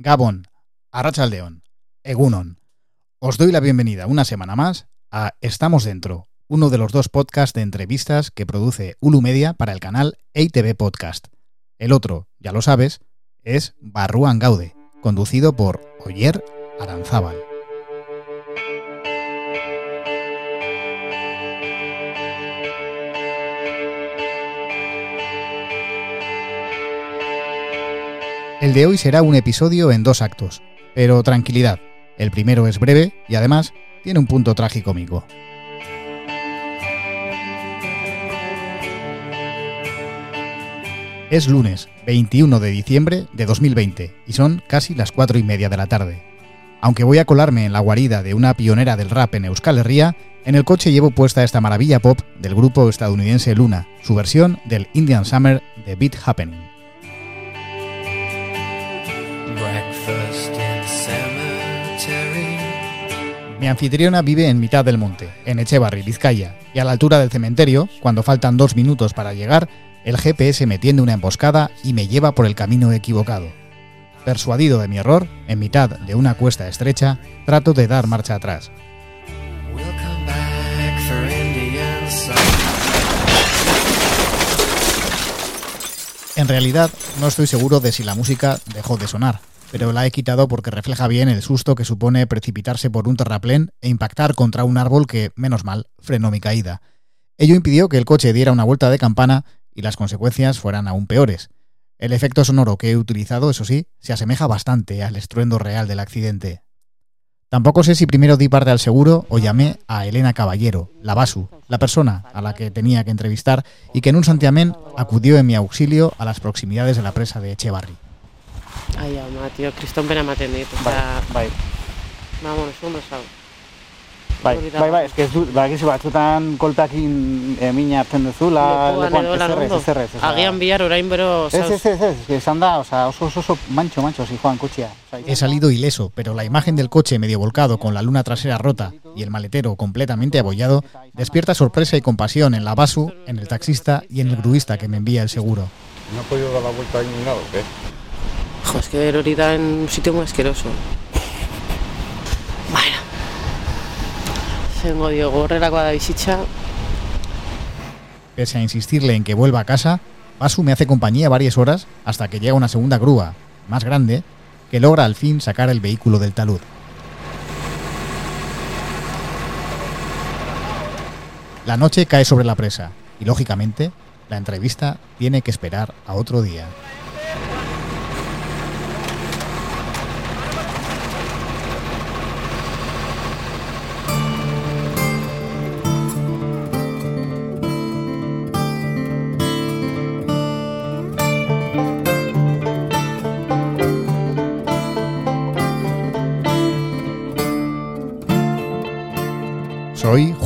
Gabón, Arrachaldeón, Egunon. Os doy la bienvenida una semana más a Estamos Dentro, uno de los dos podcasts de entrevistas que produce Ulu Media para el canal EITV Podcast. El otro, ya lo sabes, es Barruan Gaude, conducido por Oyer Aranzábal. El de hoy será un episodio en dos actos, pero tranquilidad, el primero es breve y además tiene un punto tragicómico. Es lunes, 21 de diciembre de 2020, y son casi las cuatro y media de la tarde. Aunque voy a colarme en la guarida de una pionera del rap en Euskal Herria, en el coche llevo puesta esta maravilla pop del grupo estadounidense Luna, su versión del Indian Summer de Beat Happening. Mi anfitriona vive en mitad del monte, en Echevarri, Vizcaya, y a la altura del cementerio, cuando faltan dos minutos para llegar, el GPS me tiende una emboscada y me lleva por el camino equivocado. Persuadido de mi error, en mitad de una cuesta estrecha, trato de dar marcha atrás. En realidad, no estoy seguro de si la música dejó de sonar, pero la he quitado porque refleja bien el susto que supone precipitarse por un terraplén e impactar contra un árbol que, menos mal, frenó mi caída. Ello impidió que el coche diera una vuelta de campana y las consecuencias fueran aún peores. El efecto sonoro que he utilizado, eso sí, se asemeja bastante al estruendo real del accidente. Tampoco sé si primero di parte al seguro o llamé a Elena Caballero, la Basu, la persona a la que tenía que entrevistar y que en un santiamén acudió en mi auxilio a las proximidades de la presa de Echevarri. Ai, ama, tio, kriston bera ematen dit. Bai, Osea, bai, vámonos, vámonos, hau. bai, bai, bai, eske ez du, bakizu batzutan kolpeakin e, mina hartzen duzula, Lekuan ezerrez, ezerrez, osea. Agian bihar orain bero, Ez, ez, ez, ez, esan da, osea, oso, oso, oso mancho, mancho, si joan kutxia. Osea, He salido ileso, pero la imagen del coche medio volcado con la luna trasera rota y el maletero completamente abollado despierta sorpresa y compasión en la Basu, en el taxista y en el gruista que me envía el seguro. ¿No ha podido dar la vuelta ahí ni nada o qué? Es que en un sitio muy asqueroso. Bueno. Gorrerakoa da bizitza. Pese a insistirle en que vuelva a casa, Basu me hace compañía varias horas hasta que llega una segunda grúa, más grande, que logra al fin sacar el vehículo del talud. La noche cae sobre la presa y, lógicamente, la entrevista tiene que esperar a otro día.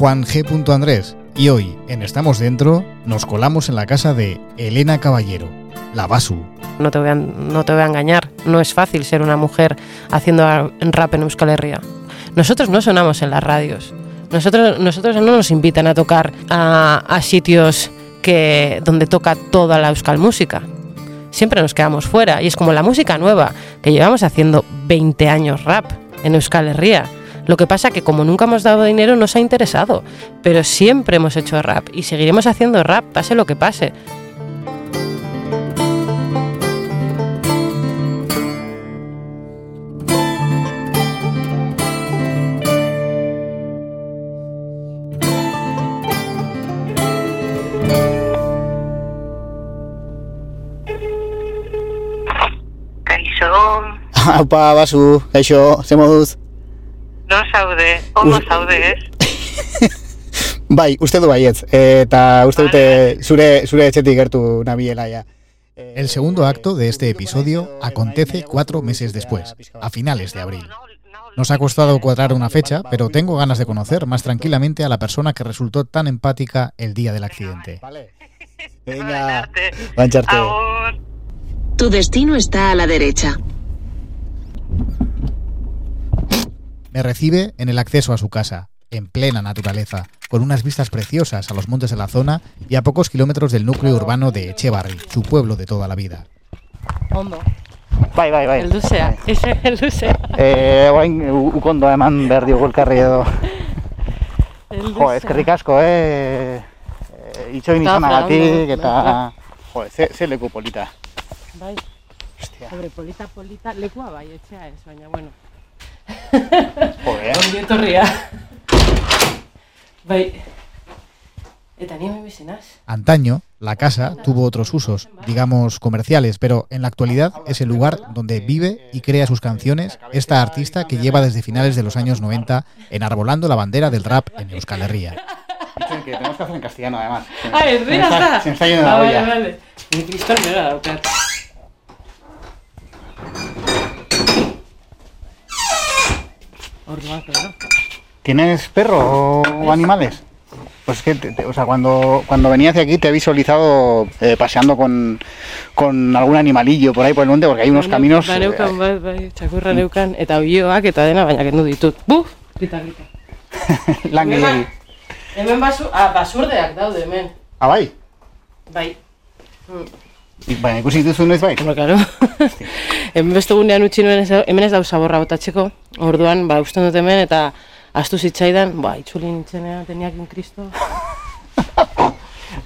Juan G. Andrés y hoy, en Estamos Dentro, nos colamos en la casa de Elena Caballero, la Basu. No te, voy a, no te voy engañar, no es fácil ser una mujer haciendo rap en Euskal Herria. Nosotros no sonamos en las radios. Nosotros, nosotros no nos invitan a tocar a, a sitios que, donde toca toda la Euskal música. Siempre nos quedamos fuera. Y es como la música nueva, que llevamos haciendo 20 años rap en Euskal Herria. Lo que pasa que como nunca hemos dado dinero nos ha interesado, pero siempre hemos hecho rap y seguiremos haciendo rap, pase lo que pase. Aupa, basu, gaixo, ze no zaude, ondo zaude, ez? Bai, uste du baietz, eta uste dute zure, zure etxetik gertu nabiela ja. El segundo acto de este episodio acontece cuatro meses después, a finales de abril. Nos ha costado cuadrar una fecha, pero tengo ganas de conocer más tranquilamente a la persona que resultó tan empática el día del accidente. Venga. Agur. Tu destino está a la derecha. Me recibe en el acceso a su casa, en plena naturaleza, con unas vistas preciosas a los montes de la zona y a pocos kilómetros del núcleo urbano de Echevarri, su pueblo de toda la vida. Ondo. Bai, bai, bai. El luzea, ese el luzea. Eh, orain ukondo eman behar diogu elkarri edo. Jo, eskerrik asko, eh? eh, Itxoin izanagatik eta... Jo, ze, ze leku polita. Bai, Hostia, sobre polita, polita, lekua bai, etxea ez, baina bueno. Jode, eh? Ongi etorria. Bai. Eta ni. Antaño, la casa tuvo otros usos, digamos comerciales, pero en la actualidad es el lugar donde vive y crea sus canciones esta artista que lleva desde finales de los años 90 enarbolando la bandera del rap en Euskal Herria. Que tenemos que hacer en castellano, además. Ah, ez Se me está- está. Se me está yendo Ah, la vale, olla. vale. Ni kriston nora daukat. Orduan, claro. ¿Tienes perro o animales? Pues es que, te- te- o sea, cuando, cuando venía hacia aquí te he visualizado eh, paseando con, con algún animalillo por ahí por el monte, porque hay unos caminos... Ba, neukan, eh, bai, bai, txakurra neukan, eta oioak eta dena, baina kendu ditut. Buf! Grita, grita. lan gehiegi. Hemen basu, ah, basurdeak daude hemen. Ah, bai? Bai. Baina ikusi dituzu noiz bai? Hombre, claro. hemen beste gunean utzi nuen, hemen ez dau zaborra botatzeko. Orduan, ba, usten dut hemen, eta astu zitzaidan, ba, itzuli nintzenean, teniak un kristo.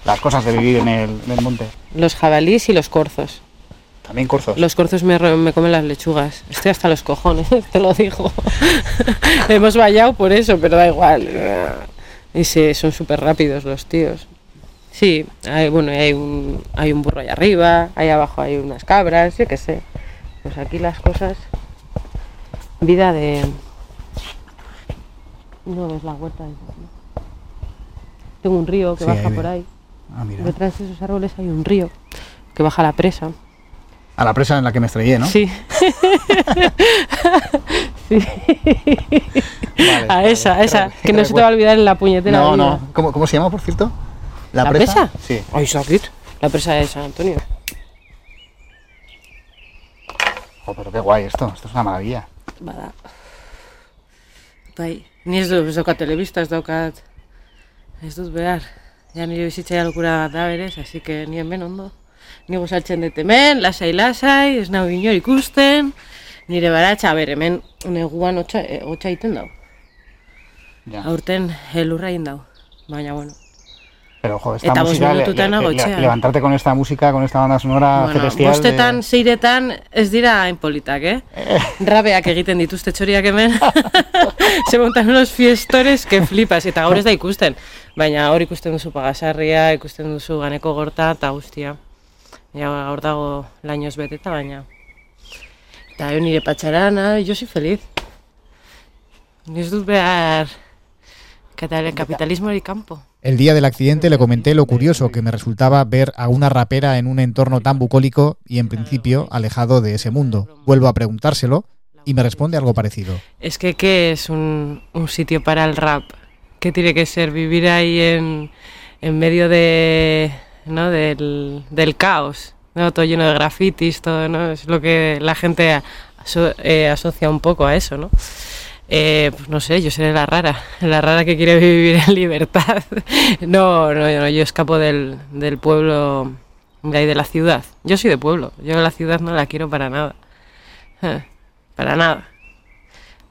Las cosas de vivir en el, en el monte. Los jabalís y los corzos. También corzos. Los corzos me, me comen las lechugas. Estoy hasta los cojones, te lo digo. Hemos vallado por eso, pero da igual. Y sí, son súper rápidos los tíos. Sí, hay, bueno, hay un, hay un burro ahí arriba, ahí abajo hay unas cabras, yo qué sé. Pues aquí las cosas. Vida de. No ves la huerta. ¿no? Tengo un río que Sí, baja por ahí. Ah, mira. Detrás de esos árboles hay un río que baja a la presa. A la presa en la que me estrellé, ¿no? Sí. sí. Vale, A vale. esa, a esa. Que no se te va a olvidar en la puñetera No, vida. no. ¿Cómo, ¿Cómo se llama, por cierto? ¿La presa? Sí. Ay, Sakit. La presa de San Antonio. Oh, pero qué guay esto. Esto es una maravilla. Bada. Bai, ni ez, du, ez daukat telebista, ez daukat... Ez dut behar. Ja nire bizitzaia lokura bat da berez, así que ni hemen ondo. Ni gozaltzen dut hemen, lasai lasai, ez nago inor ikusten. Nire baratxa, ber, hemen neguan hotxa, eh, hotxa egiten dau. Ya. Aurten elurra egin dau. Baina, bueno, Pero, jo, esta Eta música, le- le- le- etxean. levantarte con esta música, con esta banda sonora bueno celestial... de- bostetan, seiretan ez dira hain politak, eh? Rabeak egiten dituzte txoriak hemen. Se montan unos fiestores que flipas, eta gaur ez da ikusten. Baina hor ikusten duzu pagasarria, ikusten duzu ganeko gorta eta guztia. Ja, gaur dago lainoz beteta, baina... Eta yo nire patxarana, soy feliz. Ni ez dut behar... Katal- Kapitalismo hori kanpo. El día del accidente le comenté lo curioso que me resultaba ver a una rapera en un entorno tan bucólico y en principio alejado de ese mundo. Vuelvo a preguntárselo y me responde algo parecido. Es que, ¿qué es un, sitio para el rap? ¿Qué tiene que ser? ¿Vivir ahí en, medio del, caos? ¿no? Todo lleno de grafitis, todo, ¿no? Es lo que la gente eh, asocia un poco a eso, ¿no? Eh, pues no sé, yo seré la rara, la rara que quiere vivir en libertad. No, no, yo, no, yo escapo del, del pueblo, de ahí de la ciudad. Yo soy de pueblo, yo la ciudad no la quiero para nada. Eh, Para nada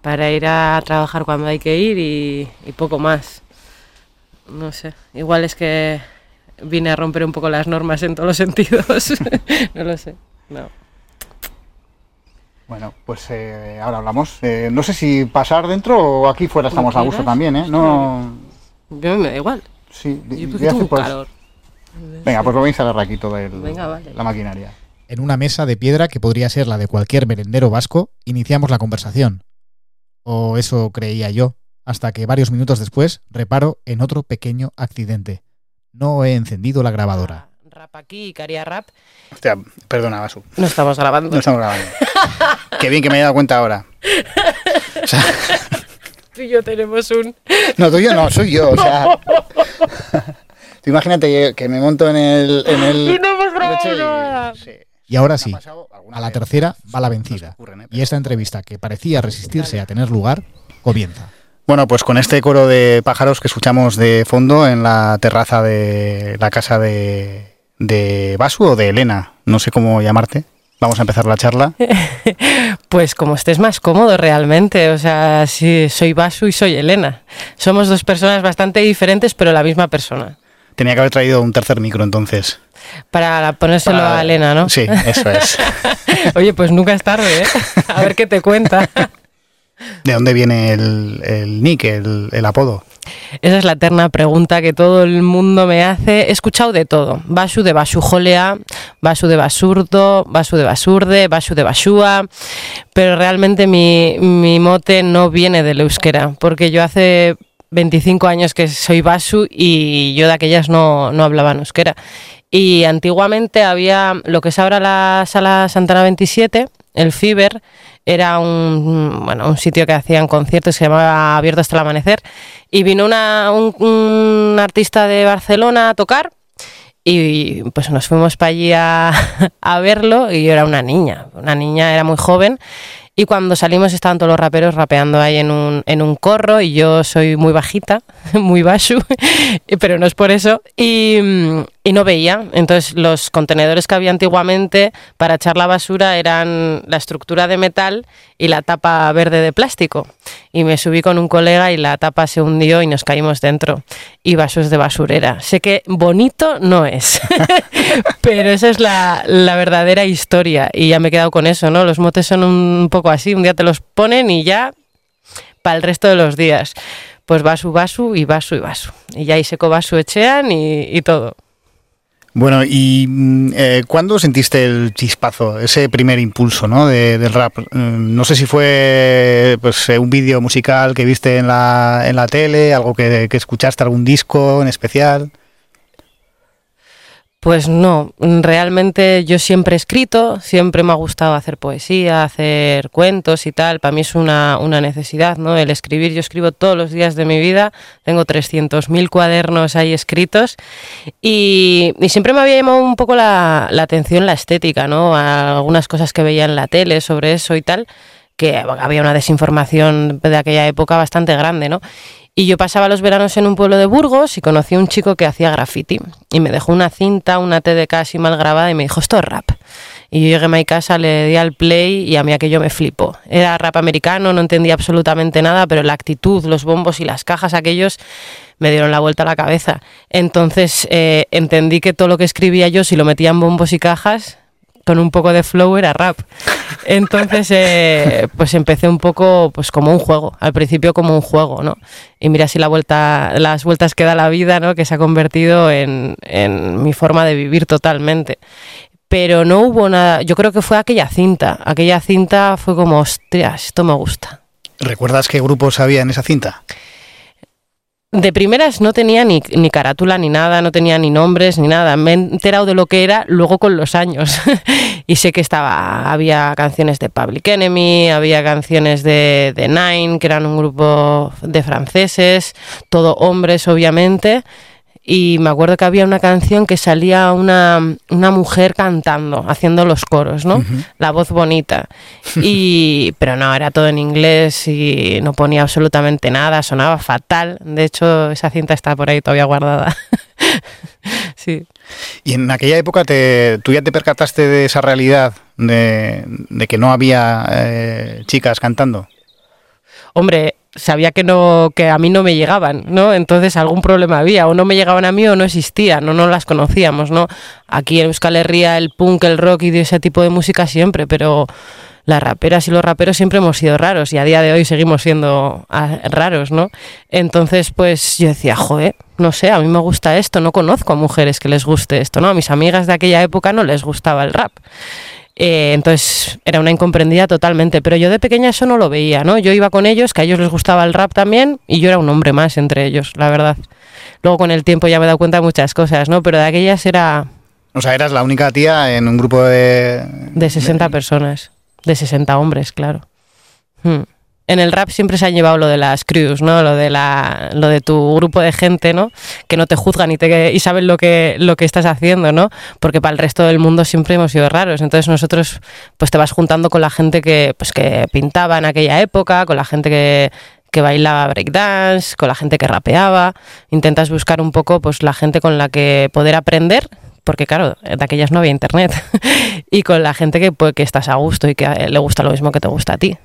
para ir a trabajar cuando hay que ir y, y poco más. No sé, igual es que vine a romper un poco las normas en todos los sentidos. no lo sé, no. Bueno, pues eh, ahora hablamos. Eh, no sé si pasar dentro o aquí fuera estamos a gusto también, ¿eh? No... Yo me da igual. Sí, Yo porque tengo pues- calor. Venga, pues lo voy a instalar aquí todo el, Venga, vale. la maquinaria. En una mesa de piedra que podría ser la de cualquier merendero vasco, iniciamos la conversación. O eso creía yo, hasta que varios minutos después reparo en otro pequeño accidente. No he encendido la grabadora. Rap aquí, Caria Rap. Hostia, perdona, Basu. No estamos grabando. No estamos grabando. Qué bien que me haya dado cuenta ahora. O sea, Tú y yo tenemos un... no, tuyo no, soy yo. O sea, tú imagínate que- que me monto en el. En el Y no hemos grabado y- nada. sí. Y ahora sí, a la tercera va la vencida. ¿eh? Y esta entrevista, que parecía resistirse a tener lugar, comienza. Bueno, pues con este coro de pájaros que escuchamos de fondo en la terraza de la casa de, de Basu o de Elena, no sé cómo llamarte. Vamos a empezar la charla. Pues como estés más cómodo realmente, o sea, sí, soy Basu y soy Elena. Somos dos personas bastante diferentes, pero la misma persona. Tenía que haber traído un tercer micro entonces. Para ponérselo Para- a Elena, ¿no? Sí, eso es. Oye, pues nunca es tarde, ¿eh? A ver qué te cuenta. ¿De dónde viene el, el nick, el, apodo? Esa es la eterna pregunta que todo el mundo me hace. He escuchado de todo. Basu de Basujolea, Basu de Basurdo, Basu de Basurde, Basu de Basúa. Pero realmente mi, mi mote no viene del euskera, porque yo hace 25 años que soy Basu y yo de aquellas no, no hablaba en euskera. Y antiguamente había lo que es ahora la sala Santana 27, el Fiber, era un, bueno, un sitio que hacían conciertos, se llamaba Abierto hasta el amanecer, y vino una- un, un artista de Barcelona a tocar, y pues nos fuimos para allí a, a verlo, y yo era una niña, una niña, era muy joven, y cuando salimos estaban todos los raperos rapeando ahí en un, en un corro y yo soy muy bajita, muy bashu, pero no es por eso. Y, y no veía. Entonces los contenedores que había antiguamente para echar la basura eran la estructura de metal y la tapa verde de plástico. Y me subí con un colega y la tapa se hundió y nos caímos dentro. Y vasos de basurera. Sé que bonito no es, pero esa es la, la verdadera historia. Y ya me he quedado con eso, ¿no? Los motes son un poco así. Un día te los ponen y ya para el resto de los días. Pues basu, basu y basu y basu. Y ya ahí seco basu echean y todo. Bueno, ¿y mm, eh, cuándo sentiste el chispazo, ese primer impulso ¿no? de, del rap? Mm, No sé si fue pues, eh, un vídeo musical que viste en la, en la tele, algo que, que escuchaste, algún disco en especial. Pues no, realmente yo siempre he escrito, siempre me ha gustado hacer poesía, hacer cuentos y tal. Para mí es una, una necesidad, ¿no? El escribir, yo escribo todos los días de mi vida, tengo 300.000 cuadernos ahí escritos y, y siempre me había llamado un poco la, la atención la estética, ¿no? A algunas cosas que veía en la tele sobre eso y tal, que había una desinformación de aquella época bastante grande, ¿no? Y yo pasaba los veranos en un pueblo de Burgos y conocí a un chico que hacía graffiti. Y me dejó una cinta, una TDK así mal grabada y me dijo, esto es rap. Y yo llegué a mi casa, le di al play y a mí aquello me flipó. Era rap americano, no entendía absolutamente nada, pero la actitud, los bombos y las cajas aquellos me dieron la vuelta a la cabeza. Entonces eh, entendí que todo lo que escribía yo, si lo metía en bombos y cajas, con un poco de flow era rap. Entonces, eh, pues empecé un poco pues como un juego, al principio como un juego, ¿no? Y mira si la vuelta, las vueltas que da la vida, ¿no? Que se ha convertido en, en mi forma de vivir totalmente. Pero no hubo nada, yo creo que fue aquella cinta, aquella cinta fue como, hostias, esto me gusta. ¿Recuerdas qué grupos había en esa cinta? De primeras no tenía ni, ni carátula ni nada, no tenía ni nombres ni nada. Me he enterado de lo que era luego con los años. y sé que estaba, había canciones de Public Enemy, había canciones de, de Nine, que eran un grupo de franceses, todo hombres obviamente. Y me acuerdo que había una canción que salía una, una mujer cantando, haciendo los coros, ¿no? La voz bonita. Y, pero no, era todo en inglés y no ponía absolutamente nada, sonaba fatal. De hecho, esa cinta está por ahí todavía guardada. sí. Y en aquella época te, tú ya te percataste de esa realidad, de, de que no había eh, chicas cantando. Hombre, sabía que no que a mí no me llegaban, ¿no? Entonces algún problema había, o no me llegaban a mí o no existían, o no las conocíamos, ¿no? Aquí en Euskal Herria el punk, el rock y ese tipo de música siempre, pero las raperas y los raperos siempre hemos sido raros y a día de hoy seguimos siendo ah, raros, ¿no? Entonces, pues yo decía, joder, no sé, a mí me gusta esto, no conozco a mujeres que les guste esto, ¿no? A mis amigas de aquella época no les gustaba el rap. Eh, entonces era una incomprendida totalmente, pero yo de pequeña eso no lo veía, ¿no? Yo iba con ellos, que a ellos les gustaba el rap también, y yo era un hombre más entre ellos, la verdad. Luego con el tiempo ya me he dado cuenta de muchas cosas, ¿no? Pero de aquellas era O sea, eras la única tía en un grupo de... de 60 personas, de 60 hombres, claro. Hmm. En el rap siempre se han llevado lo de las crews, ¿no? Lo de la, lo de tu grupo de gente, ¿no? Que no te juzgan y te y saben lo que lo que estás haciendo, ¿no? Porque para el resto del mundo siempre hemos sido raros. Entonces nosotros, pues te vas juntando con la gente que, pues que pintaba en aquella época, con la gente que que bailaba breakdance, con la gente que rapeaba, intentas buscar un poco pues la gente con la que poder aprender, porque claro, de aquellas no había internet, y con la gente que, pues, que estás a gusto y que le gusta lo mismo que te gusta a ti.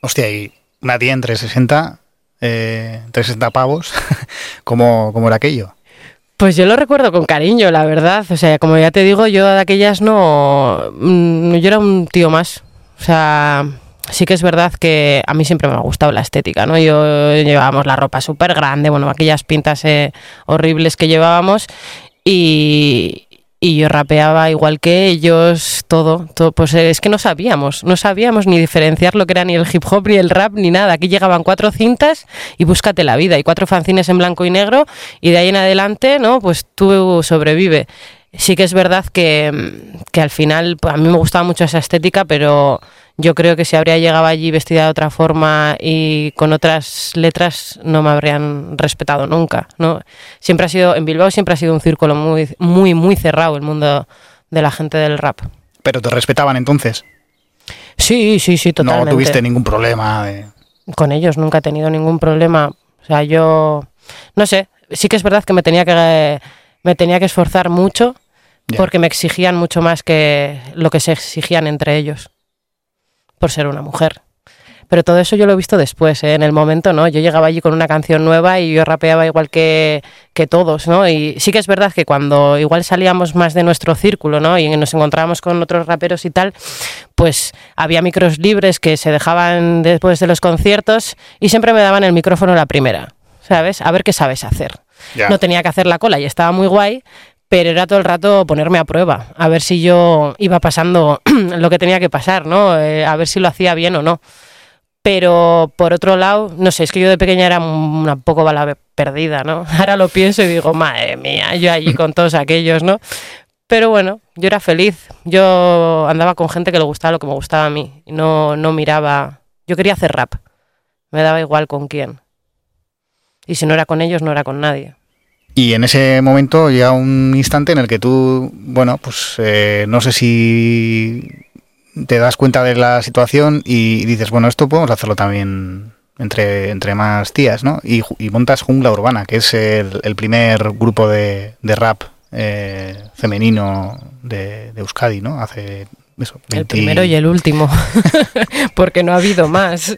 Hostia, y una tía en 360, eh, 360 pavos, ¿cómo, ¿cómo era aquello? Pues yo lo recuerdo con cariño, la verdad. O sea, como ya te digo, yo de aquellas no. mm, Yo era un tío más. O sea, sí que es verdad que a mí siempre me ha gustado la estética, ¿no? Yo llevábamos la ropa súper grande, bueno, aquellas pintas eh, horribles que llevábamos y. Y yo rapeaba igual que ellos, todo, todo. Pues eh, es que no sabíamos, no sabíamos ni diferenciar lo que era ni el hip hop, ni el rap, ni nada. Aquí llegaban cuatro cintas y búscate la vida, y cuatro fanzines en blanco y negro, y de ahí en adelante, ¿no? Pues tú sobrevive. Sí que es verdad que, que al final, pues a mí me gustaba mucho esa estética, pero yo creo que si habría llegado allí vestida de otra forma y con otras letras no me habrían respetado nunca, ¿no? Siempre ha sido, en Bilbao siempre ha sido un círculo muy, muy, muy cerrado el mundo de la gente del rap. Pero te respetaban entonces. Sí, sí, sí, totalmente. No tuviste ningún problema. de- con ellos nunca he tenido ningún problema. O sea, yo no sé, sí que es verdad que me tenía que me tenía que esforzar mucho porque me exigían mucho más que lo que se exigían entre ellos por ser una mujer. Pero todo eso yo lo he visto después, ¿eh? en el momento no. Yo llegaba allí con una canción nueva y yo rapeaba igual que, que todos, ¿no? Y sí que es verdad que cuando igual salíamos más de nuestro círculo, ¿no? Y nos encontrábamos con otros raperos y tal, pues había micros libres que se dejaban después de los conciertos y siempre me daban el micrófono la primera, ¿sabes? A ver qué sabes hacer. No tenía que hacer la cola y estaba muy guay, pero era todo el rato ponerme a prueba, a ver si yo iba pasando lo que tenía que pasar, ¿no? Eh, a ver si lo hacía bien o no. Pero por otro lado, no sé, es que yo de pequeña era una poco bala perdida, ¿no? Ahora lo pienso y digo, madre mía, yo allí con todos aquellos, ¿no? Pero bueno, yo era feliz. Yo andaba con gente que le gustaba lo que me gustaba a mí. No, no miraba. Yo quería hacer rap. Me daba igual con quién. Y si no era con ellos, no era con nadie. Y en ese momento llega un instante en el que tú, bueno, pues eh, no sé si te das cuenta de la situación y dices, bueno, esto podemos hacerlo también entre, entre más tías, ¿no? Y, montas Jungla Urbana, que es el, el primer grupo de, de rap eh, femenino de, de Euskadi, ¿no? Hace eso, El 20 primero y el último, porque no ha habido más.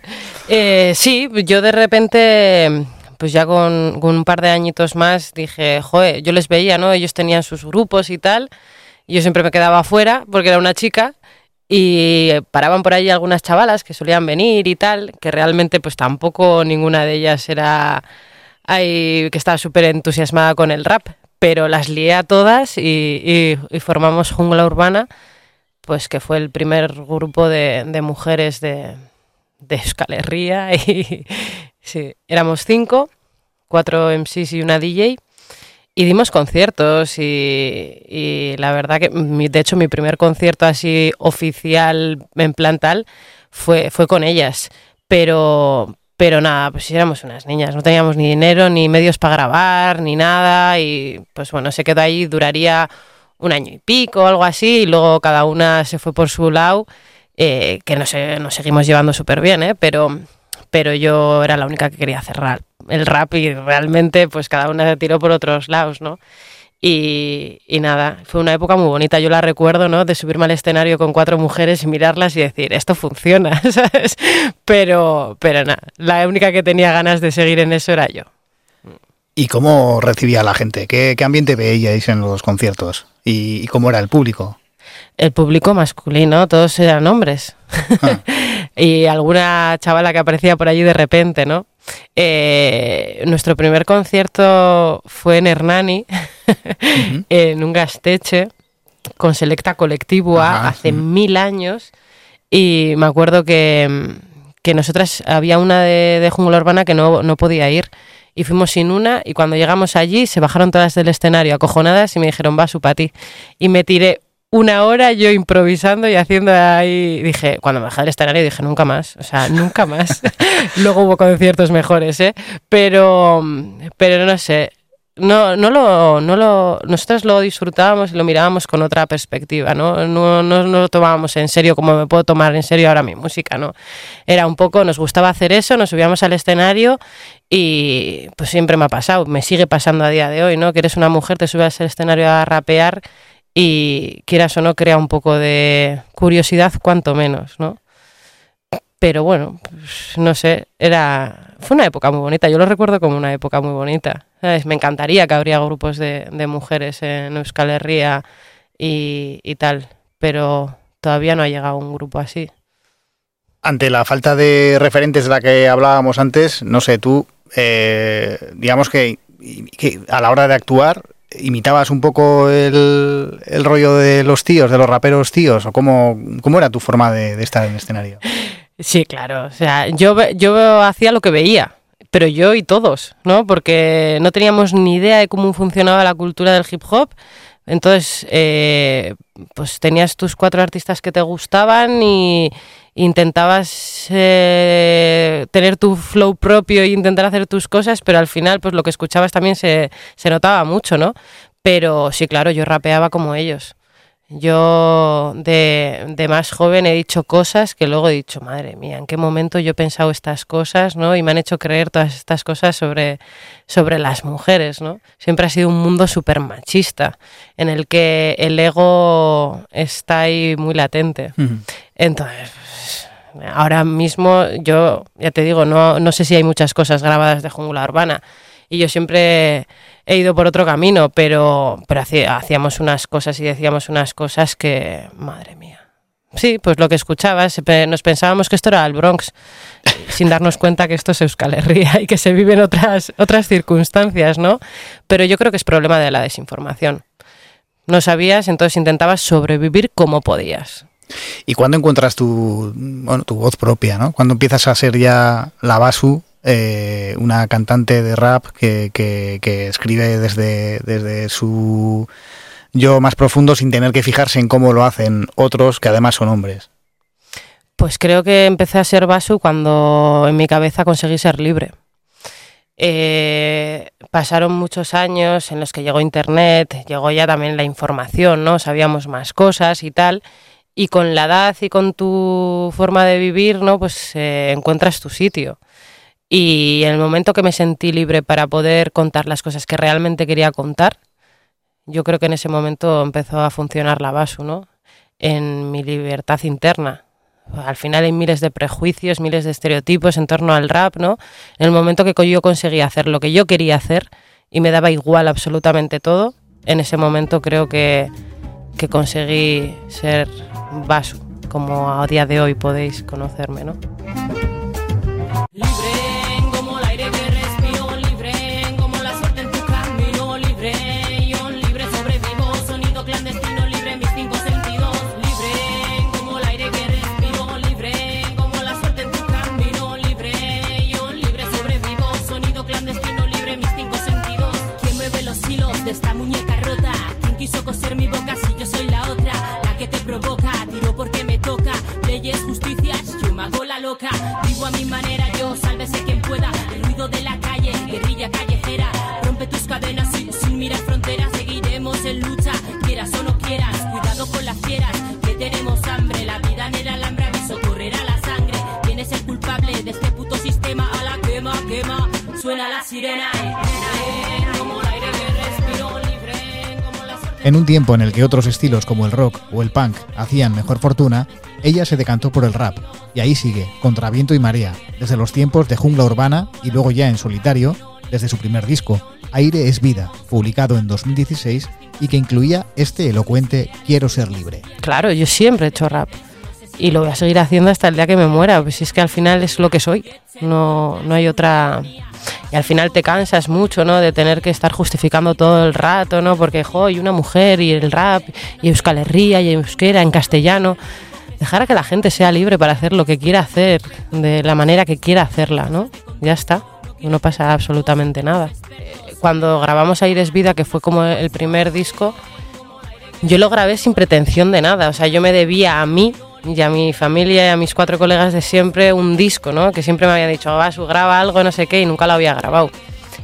Eh, sí, yo de repente, pues ya con, con un par de añitos más, dije, joder, yo les veía, ¿no? Ellos tenían sus grupos y tal, y yo siempre me quedaba afuera porque era una chica. Y paraban por ahí algunas chavalas que solían venir y tal, que realmente pues tampoco ninguna de ellas era ahí que estaba súper entusiasmada con el rap, pero las lié a todas y, y- formamos Jungla Urbana, pues que fue el primer grupo de, de mujeres de, de Euskal Herria y sí, éramos cinco, cuatro MCs y una DJ y dimos conciertos y, y la verdad que de hecho mi primer concierto así oficial en plan tal fue, fue con ellas, pero pero nada, pues éramos unas niñas, no teníamos ni dinero, ni medios para grabar, ni nada y pues bueno, se quedó ahí, duraría un año y pico, algo así, y luego cada una se fue por su lado, eh, que no nos seguimos llevando súper bien, ¿eh? pero, pero yo era la única que quería hacer rap, el rap y realmente pues cada una se tiró por otros lados, ¿no? Y, y nada, fue una época muy bonita, yo la recuerdo, ¿no? De subirme al escenario con cuatro mujeres y mirarlas y decir, esto funciona, ¿sabes? Pero, pero nada, la única que tenía ganas de seguir en eso era yo. ¿Y cómo recibía la gente? ¿Qué, qué ambiente veíais en los conciertos? ¿Y, y cómo era el público? El público masculino, todos eran hombres. Ah. y alguna chavala que aparecía por allí de repente, ¿no? Eh, nuestro primer concierto fue en Hernani, en un gasteche, con Selecta Colectivua, Ajá, hace sí. mil años. Y me acuerdo que, que nosotras, había una de, de Jungla Urbana que no, no podía ir. Y fuimos sin una, y cuando llegamos allí se bajaron todas del escenario acojonadas y me dijeron, va, su ti. Y me tiré una hora yo improvisando y haciendo ahí. Dije, cuando me bajé del escenario dije, nunca más. O sea, nunca más. Luego hubo conciertos mejores, ¿eh? Pero, pero no sé. no, no, lo, no lo, nosotros lo disfrutábamos y lo mirábamos con otra perspectiva, ¿no? No, no, no lo tomábamos en serio como me puedo tomar en serio ahora mi música, ¿no? Era un poco, nos gustaba hacer eso, nos subíamos al escenario y pues siempre me ha pasado, me sigue pasando a día de hoy, ¿no? Que eres una mujer, te subes al escenario a rapear y quieras o no crea un poco de curiosidad, cuanto menos, ¿no? Pero bueno, pues, no sé, era fue una época muy bonita, yo lo recuerdo como una época muy bonita. ¿sabes? Me encantaría que habría grupos de, mujeres en Euskal Herria y, y tal, pero todavía no ha llegado un grupo así. Ante la falta de referentes de la que hablábamos antes, no sé, tú, eh, digamos que a la hora de actuar, imitabas un poco el, el rollo de los tíos, de los raperos tíos, o cómo, cómo era tu forma de, estar en el escenario. Sí, claro. O sea, yo, yo hacía lo que veía, pero yo y todos, ¿no? Porque no teníamos ni idea de cómo funcionaba la cultura del hip hop. Entonces, eh, pues tenías tus cuatro artistas que te gustaban y intentabas eh, tener tu flow propio e intentar hacer tus cosas, pero al final, pues lo que escuchabas también se, se notaba mucho, ¿no? Pero sí, claro, yo rapeaba como ellos. Yo de, de más joven he dicho cosas que luego he dicho, madre mía, ¿en qué momento yo he pensado estas cosas, ¿no? Y me han hecho creer todas estas cosas sobre, sobre las mujeres, ¿no? Siempre ha sido un mundo súper machista, en el que el ego está ahí muy latente. Entonces, pues, ahora mismo yo, ya te digo, no, no sé si hay muchas cosas grabadas de jungla urbana. Y yo siempre he ido por otro camino, pero, pero hacíamos unas cosas y decíamos unas cosas que, madre mía. Sí, pues lo que escuchabas, nos pensábamos que esto era el Bronx, sin darnos cuenta que esto es Euskal Herria y que se viven otras, otras circunstancias, ¿no? Pero yo creo que es problema de la desinformación. No sabías, entonces intentabas sobrevivir como podías. ¿Y cuándo encuentras tu, bueno, tu voz propia, ¿no? Cuando empiezas a ser ya la Basu, eh, una cantante de rap que, que- que escribe desde, desde su yo más profundo sin tener que fijarse en cómo lo hacen otros que además son hombres. Pues creo que empecé a ser Basu cuando en mi cabeza conseguí ser libre. Eh, pasaron muchos años en los que llegó Internet, llegó ya también la información, ¿no? Sabíamos más cosas y tal. Y con la edad y con tu forma de vivir, ¿no? Pues eh, encuentras tu sitio. Y en el momento que me sentí libre para poder contar las cosas que realmente quería contar, yo creo que en ese momento empezó a funcionar la Basu, ¿no? En mi libertad interna. Al final hay miles de prejuicios, miles de estereotipos en torno al rap, ¿no? En el momento que yo conseguí hacer lo que yo quería hacer y me daba igual absolutamente todo, en ese momento creo que, que conseguí ser Basu, como a día de hoy podéis conocerme, ¿no? Vivo a mi manera, yo sálvese quien pueda, el ruido de la calle, guerrilla callejera, rompe tus cadenas sin, sin mirar fronteras, seguiremos en lucha, quieras o no quieras, cuidado con las fieras, que tenemos hambre, la vida en el alambre, aviso, correrá la sangre, ¿quién es el culpable de este puto sistema? A la quema, quema, suena la sirena, En un tiempo en el que otros estilos como el rock o el punk hacían mejor fortuna, ella se decantó por el rap, y ahí sigue, contra viento y marea, desde los tiempos de jungla urbana y luego ya en solitario, desde su primer disco, Aire es Vida, publicado en 2016 y que incluía este elocuente Quiero ser libre. Claro, yo siempre he hecho rap y lo voy a seguir haciendo hasta el día que me muera, pues si es que al final es lo que soy, no, no hay otra... Y al final te cansas mucho, ¿no? De tener que estar justificando todo el rato, ¿no? Porque, jo, y una mujer y el rap y Euskal Herria y euskera en castellano. Dejar a que la gente sea libre para hacer lo que quiera hacer, de la manera que quiera hacerla, ¿no? Ya está, no pasa absolutamente nada. Cuando grabamos Aires Vida, que fue como el primer disco, yo lo grabé sin pretensión de nada, o sea, yo me debía a mí y a mi familia y a mis cuatro colegas de siempre un disco, ¿no? Que siempre me habían dicho, Basu, graba algo, no sé qué, y nunca lo había grabado.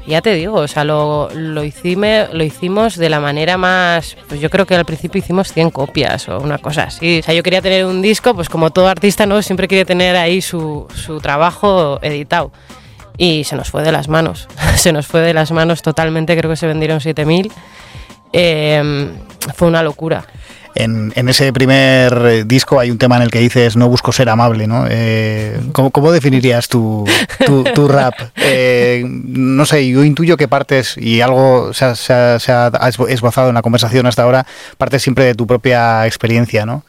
Y ya te digo, o sea, lo, lo, hicime- lo hicimos de la manera más. Pues yo creo que al principio hicimos 100 copias o una cosa así. O sea, yo quería tener un disco, pues como todo artista, ¿no? Siempre quiere tener ahí su, su trabajo editado. Y se nos fue de las manos. se nos fue de las manos totalmente, creo que se vendieron 7000. Eh, fue una locura. En, ese primer eh, disco hay un tema en el que dices no busco ser amable, ¿no? Eh, ¿cómo, definirías tu, tu, rap? Eh, no sé, yo intuyo que partes, y algo se ha, esbozado en la conversación hasta ahora, partes siempre de tu propia experiencia, ¿no?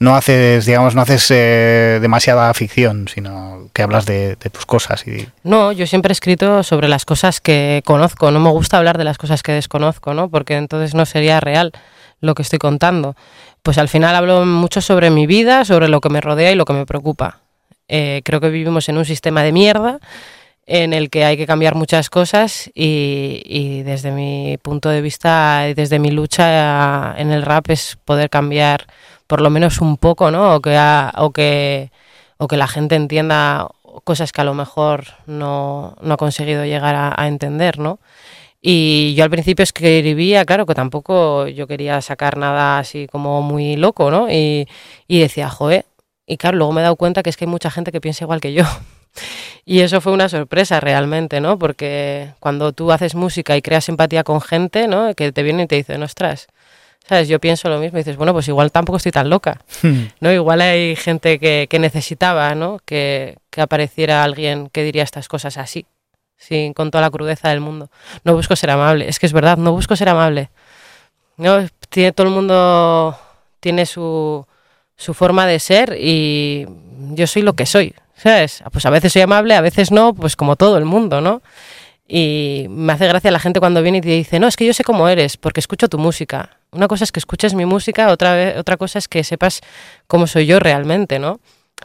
No haces, digamos, no haces demasiada ficción, sino que hablas de, de tus cosas y No, yo siempre he escrito sobre las cosas que conozco. No me gusta hablar de las cosas que desconozco, ¿no? Porque entonces no sería real lo que estoy contando. Pues al final hablo mucho sobre mi vida, sobre lo que me rodea y lo que me preocupa. Eh, creo que vivimos en un sistema de mierda en el que hay que cambiar muchas cosas y, y desde mi punto de vista y desde mi lucha en el rap es poder cambiar por lo menos un poco, ¿no? O que, o que, o que la gente entienda cosas que a lo mejor no, no ha conseguido llegar a, a entender, ¿no? Y yo al principio escribía, claro, que tampoco yo quería sacar nada así como muy loco, ¿no? Y, y decía, joder. Y claro, luego me he dado cuenta que es que hay mucha gente que piensa igual que yo. Y eso fue una sorpresa realmente, ¿no? Porque cuando tú haces música y creas empatía con gente, ¿no? Que te vienen y te dicen, ostras, ¿sabes? Yo pienso lo mismo y dices, bueno, pues igual tampoco estoy tan loca. ¿no? Igual hay gente que, que necesitaba, ¿no? Que, que apareciera alguien que diría estas cosas así, sí, con toda la crudeza del mundo. No busco ser amable, es que es verdad, no busco ser amable. ¿no? Tiene, todo el mundo tiene su, su forma de ser y yo soy lo que soy, ¿sabes? Pues a veces soy amable, a veces no, pues como todo el mundo, ¿no? Y me hace gracia la gente cuando viene y te dice, no, es que yo sé cómo eres, porque escucho tu música. Una cosa es que escuches mi música, otra, otra cosa es que sepas cómo soy yo realmente, ¿no?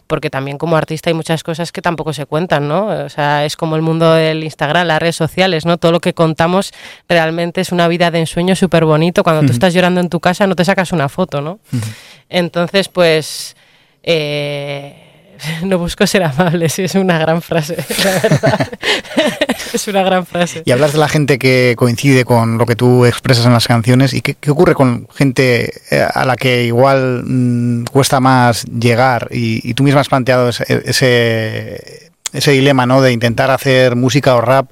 Porque también como artista hay muchas cosas que tampoco se cuentan, ¿no? O sea, es como el mundo del Instagram, las redes sociales, ¿no? Todo lo que contamos realmente es una vida de ensueño súper bonito. Cuando tú estás llorando en tu casa no te sacas una foto, ¿no? Entonces, pues... eh, no busco ser amable, sí, es una gran frase, la verdad. es una gran frase. Y hablas de la gente que coincide con lo que tú expresas en las canciones. ¿Y qué, ocurre con gente eh, a la que igual mm, cuesta más llegar? Y, y tú misma has planteado ese, ese, ese dilema ¿no? de intentar hacer música o rap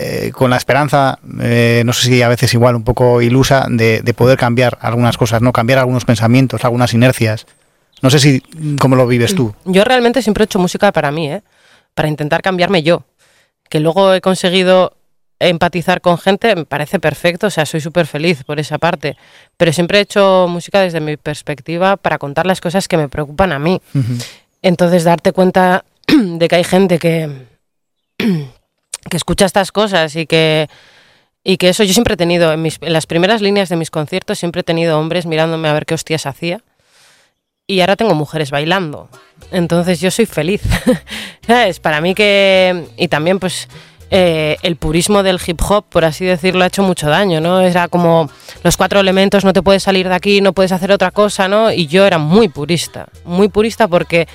eh, con la esperanza, eh, no sé si a veces igual un poco ilusa, de, de poder cambiar algunas cosas, no cambiar algunos pensamientos, algunas inercias. No sé si cómo lo vives tú. Yo realmente siempre he hecho música para mí, ¿eh? para intentar cambiarme yo. Que luego he conseguido empatizar con gente, me parece perfecto, o sea, soy súper feliz por esa parte. Pero siempre he hecho música desde mi perspectiva para contar las cosas que me preocupan a mí. Entonces, darte cuenta de que hay gente que, que escucha estas cosas y que, y que eso yo siempre he tenido, en, mis, en las primeras líneas de mis conciertos, siempre he tenido hombres mirándome a ver qué hostias hacía. Y ahora tengo mujeres bailando. Entonces yo soy feliz. ¿Sabes? Para mí que... Y también pues eh, el purismo del hip hop, por así decirlo, ha hecho mucho daño, ¿no? Era como los cuatro elementos, no te puedes salir de aquí, no puedes hacer otra cosa, ¿no? Y yo era muy purista, muy purista porque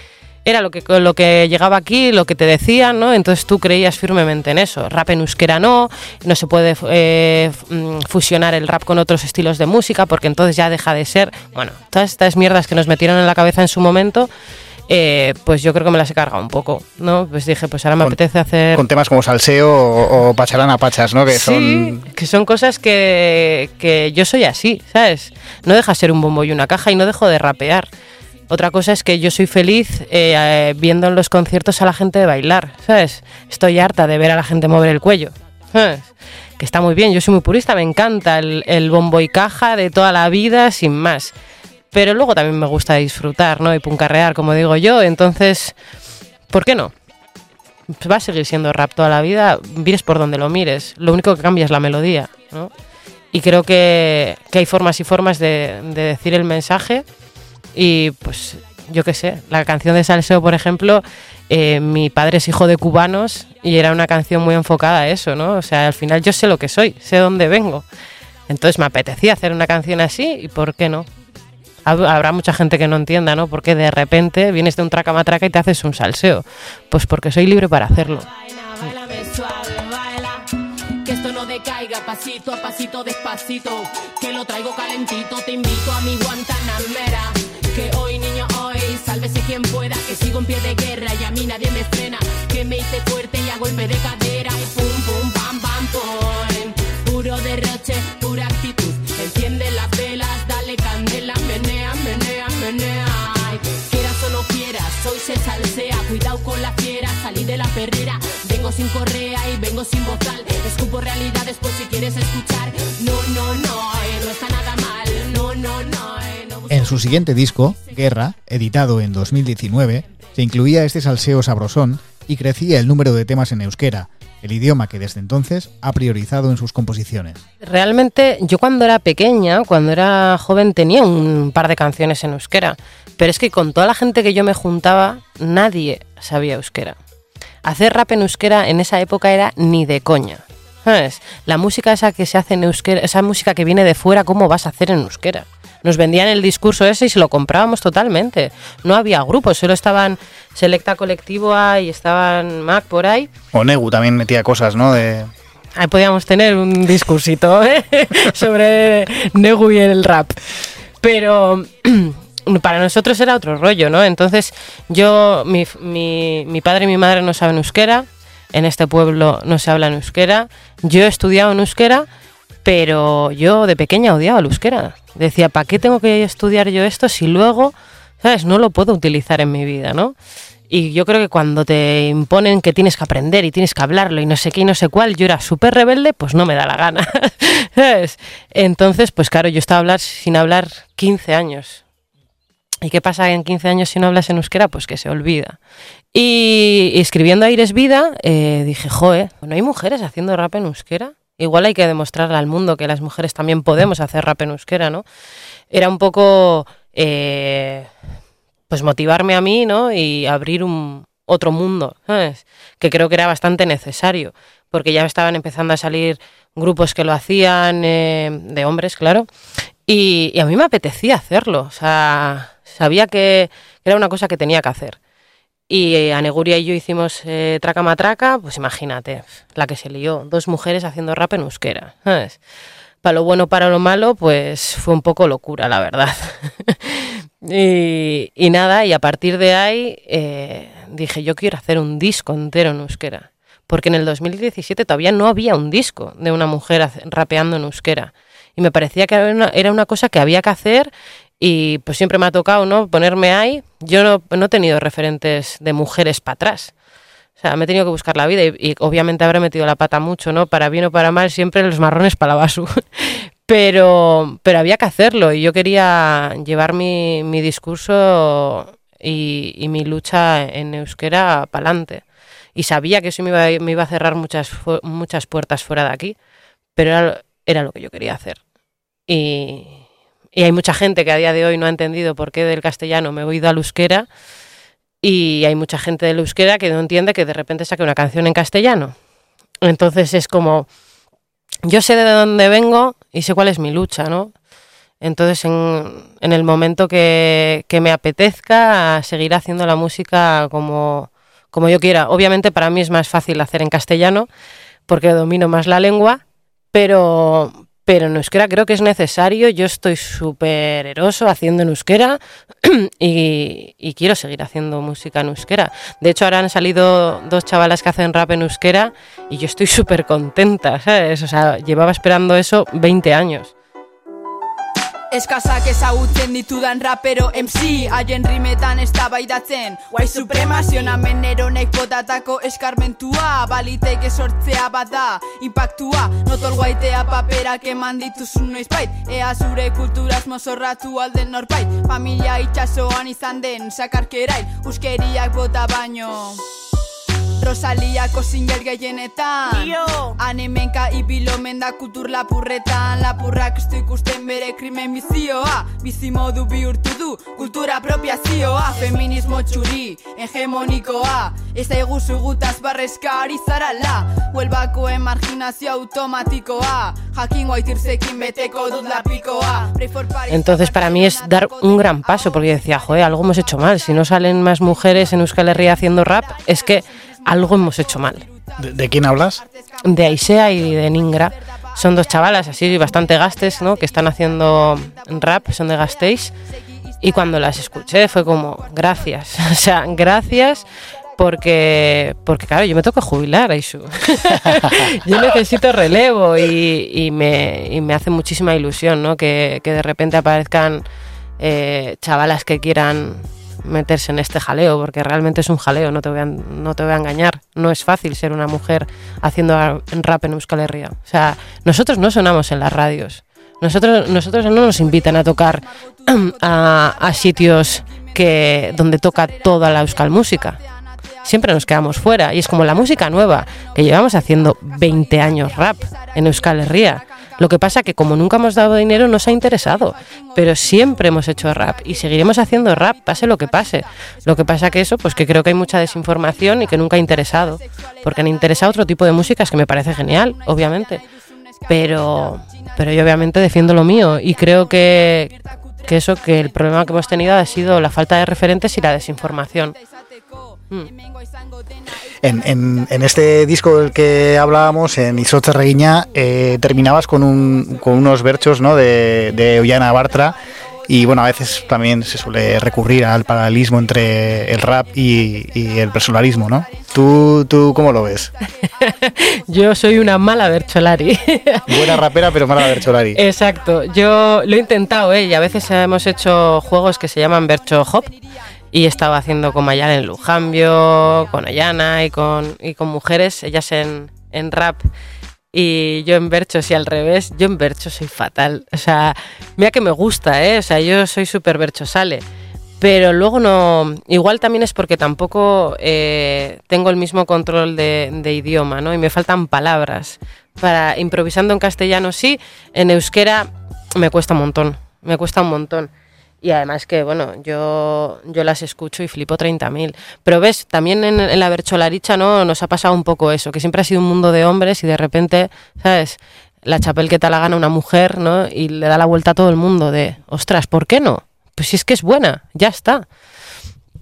era lo que, lo que llegaba aquí, lo que te decían, ¿no? Entonces tú creías firmemente en eso. Rap en euskera no, no se puede eh, mm, fusionar el rap con otros estilos de música porque entonces ya deja de ser. Bueno, todas estas mierdas que nos metieron en la cabeza en su momento, eh, pues yo creo que me las he cargado un poco, ¿no? Pues dije, pues ahora me Con- apetece hacer. Con temas como salseo o, o pacharán pachas, ¿no? Que Sí, son que son cosas que, que yo soy así, ¿sabes? No deja ser un bombo y una caja y no dejo de rapear. Otra cosa es que yo soy feliz eh, eh, viendo en los conciertos a la gente bailar, ¿sabes? Estoy harta de ver a la gente mover el cuello, ¿sabes? Que está muy bien, yo soy muy purista, me encanta el, bombo y caja de toda la vida, sin más. Pero luego también me gusta disfrutar, ¿no? Y puncarrear, como digo yo, entonces, ¿por qué no? Pues va a seguir siendo rap toda la vida, mires por donde lo mires. Lo único que cambia es la melodía, ¿no? Y creo que, que hay formas y formas de decir el mensaje. Y pues, yo qué sé, la canción de Salseo, por ejemplo, eh, mi padre es hijo de cubanos y era una canción muy enfocada a eso, ¿no? O sea, al final yo sé lo que soy, sé dónde vengo. Entonces me apetecía hacer una canción así y ¿por qué no? Hab- Habrá mucha gente que no entienda, ¿no? Porque de repente vienes de un traca-matraca y te haces un salseo. Pues porque soy libre para hacerlo. Baila. pasito a pasito, despacito, que lo traigo calentito. Te invito a mi Guantanamera. Sigo en pie de guerra y a mí nadie me frena. Que me hice fuerte y a golpe de cadera. Pum, pum, pam, pam, pum. Puro derroche, pura actitud. Enciende las velas, dale candela. Menea, menea, menea. Quieras o no quieras, hoy se salsea. Cuidado con la fiera, salí de la perrera. Vengo sin correa y vengo sin bozal. Escupo realidades por si quieres escuchar. Su siguiente disco, Guerra, editado en 2019, se incluía este salseo sabrosón y crecía el número de temas en euskera, el idioma que desde entonces ha priorizado en sus composiciones. Realmente yo cuando era pequeña, cuando era joven, tenía un par de canciones en euskera, pero es que con toda la gente que yo me juntaba, nadie sabía euskera. Hacer rap en euskera en esa época era ni de coña. ¿Sabes? La música esa que se hace en euskera, esa música que viene de fuera, ¿cómo vas a hacer en euskera? Nos vendían el discurso ese y se lo comprábamos totalmente. No había grupos, solo estaban Selecta Colectivo A y estaban Mac por ahí. O Negu también metía cosas, ¿no? De, Ahí podíamos tener un discursito ¿eh? sobre Negu y el rap. Pero para nosotros era otro rollo, ¿no? Entonces yo, mi, mi, mi padre y mi madre no saben euskera, en este pueblo no se habla en euskera, yo he estudiado en euskera, pero yo de pequeña odiaba el euskera. Decía, ¿para qué tengo que estudiar yo esto si luego, ¿sabes? No lo puedo utilizar en mi vida, ¿no? Y yo creo que cuando te imponen que tienes que aprender y tienes que hablarlo y no sé qué y no sé cuál, yo era súper rebelde, pues no me da la gana. ¿sabes? Entonces, pues claro, yo estaba hablar, sin hablar 15 años. ¿Y qué pasa en 15 años si no hablas en euskera? Pues que se olvida. Y, escribiendo Aires Vida, eh, dije, joe, ¿no hay mujeres haciendo rap en euskera? Igual hay que demostrarle al mundo que las mujeres también podemos hacer rap en euskera, ¿no? Era un poco... eh, pues motivarme a mí, ¿no? Y abrir un otro mundo. Que creo que era bastante necesario, porque ya estaban empezando a salir grupos que lo hacían, eh, de hombres, claro, y, y a mí me apetecía hacerlo, o sea, sabía que era una cosa que tenía que hacer. Y eh, Aneguria y yo hicimos eh, Traca Matraca, pues imagínate, la que se lió, dos mujeres haciendo rap en euskera, ¿sabes? Para lo bueno, para lo malo, pues fue un poco locura, la verdad. y, y nada, y a partir de ahí eh, dije, yo quiero hacer un disco entero en euskera. Porque en el 2017 todavía no había un disco de una mujer rapeando en euskera. Y me parecía que era una, era una cosa que había que hacer y pues siempre me ha tocado no ponerme ahí. Yo no, no he tenido referentes de mujeres para atrás. O sea, me he tenido que buscar la vida y, obviamente habré metido la pata mucho, ¿no? Para bien o para mal, siempre los marrones para la basu. Pero, pero había que hacerlo y yo quería llevar mi, mi discurso y, y mi lucha en euskera para adelante. Y sabía que eso me iba, me iba a cerrar muchas, muchas puertas fuera de aquí, pero era, era lo que yo quería hacer. Y, y hay mucha gente que a día de hoy no ha entendido por qué del castellano me he ido al euskera y hay mucha gente del euskera que no entiende que de repente saque una canción en castellano. Entonces es como, yo sé de dónde vengo y sé cuál es mi lucha, ¿no? Entonces en, en el momento que, que me apetezca seguir haciendo la música como, como yo quiera. Obviamente para mí es más fácil hacer en castellano porque domino más la lengua, pero, pero en euskera creo que es necesario. Yo estoy súper eroso haciendo en euskera y, y quiero seguir haciendo música en euskera. De hecho, ahora han salido dos chavalas que hacen rap en euskera y yo estoy súper contenta, ¿sabes? O sea, llevaba esperando eso 20 años. Eskasak ezagutzen ditudan rapero MC Haien rimetan eztabaidatzen White supremazio namen eronek botatako eskarmentua. Baliteke sortzea bada impactua. Notol guaitea paperak eman dituzun noizbait. Ea zure kulturaz mozorratu alden norbait. Familia itxasoan izan den sakarkerai Uskeriak bota baino Rosaliako single gehienetan Anemenka ibilomen da kultur lapurretan Lapurrak ez ikusten bere krimen bizioa Bizimodu bihurtu du kultura apropiazioa Feminismo txuri, hegemonikoa Ez aiguzu gutaz barrezka ari zarala. Huelbako emarginazio automatikoa Jakin guaitirzekin beteko dut lapikoa Entonces para mí es dar un gran paso porque decía, joder, algo hemos hecho mal. Si no salen más mujeres en Euskal Herria haciendo rap, es que algo hemos hecho mal. ¿De, de quién hablas? De Aisea y de Ningra. son dos chavalas así bastante gastes, ¿no? Que están haciendo rap, son de Gasteiz. Y cuando las escuché fue como, gracias, o sea, gracias porque, porque claro, yo me tengo que jubilar, Aishu. yo necesito relevo y, y me, y me hace muchísima ilusión, ¿no? Que, que de repente aparezcan eh, chavalas que quieran meterse en este jaleo, porque realmente es un jaleo, no te voy a, no te voy a engañar. No es fácil ser una mujer haciendo rap en Euskal Herria. O sea, nosotros no sonamos en las radios. Nosotros, nosotros no nos invitan a tocar a, sitios que, donde toca toda la Euskal música. Siempre nos quedamos fuera. Y es como la música nueva, que llevamos haciendo 20 años rap en Euskal Herria. Lo que pasa que como nunca hemos dado dinero nos ha interesado, pero siempre hemos hecho rap y seguiremos haciendo rap, pase lo que pase. Lo que pasa que eso, pues que creo que hay mucha desinformación y que nunca ha interesado, porque han interesado otro tipo de músicas que me parece genial, obviamente. Pero, pero yo obviamente defiendo lo mío y creo que, que eso, que el problema que hemos tenido ha sido la falta de referentes y la desinformación. Mm. En, en- en este disco del que hablábamos, en Isote Reguiña, eh, terminabas con, un, con unos versos ¿no? de, de Ollana Bartra. Y bueno, a veces también se suele recurrir al paralelismo entre el rap y, y el personalismo, ¿no? ¿Tú, ¿Tú cómo lo ves? Yo soy una mala Bercholari. Buena rapera, pero mala Bercholari. Exacto, yo lo he intentado, ¿eh? y a veces hemos hecho juegos que se llaman Bercho Hop y he estado haciendo con Mayal en Lujambio, con Ayana y con, y con mujeres, ellas en, en rap y yo en Berchos y al revés, yo en Berchos soy fatal, o sea, mira que me gusta, ¿eh? o sea, yo soy súper Berchosale. Pero luego no, igual también es porque tampoco eh, tengo el mismo control de, de idioma, ¿no? Y me faltan palabras. Para improvisando en castellano sí, en euskera me cuesta un montón, me cuesta un montón. Y además que, bueno, yo, yo las escucho y flipo 30.000. Pero ves, también en, en la bercholaricha, ¿no? Nos ha pasado un poco eso, que siempre ha sido un mundo de hombres y de repente, ¿sabes? La chapel que te la gana una mujer, ¿no? Y le da la vuelta a todo el mundo de, ostras, ¿por qué no? Pues si es que es buena, ya está.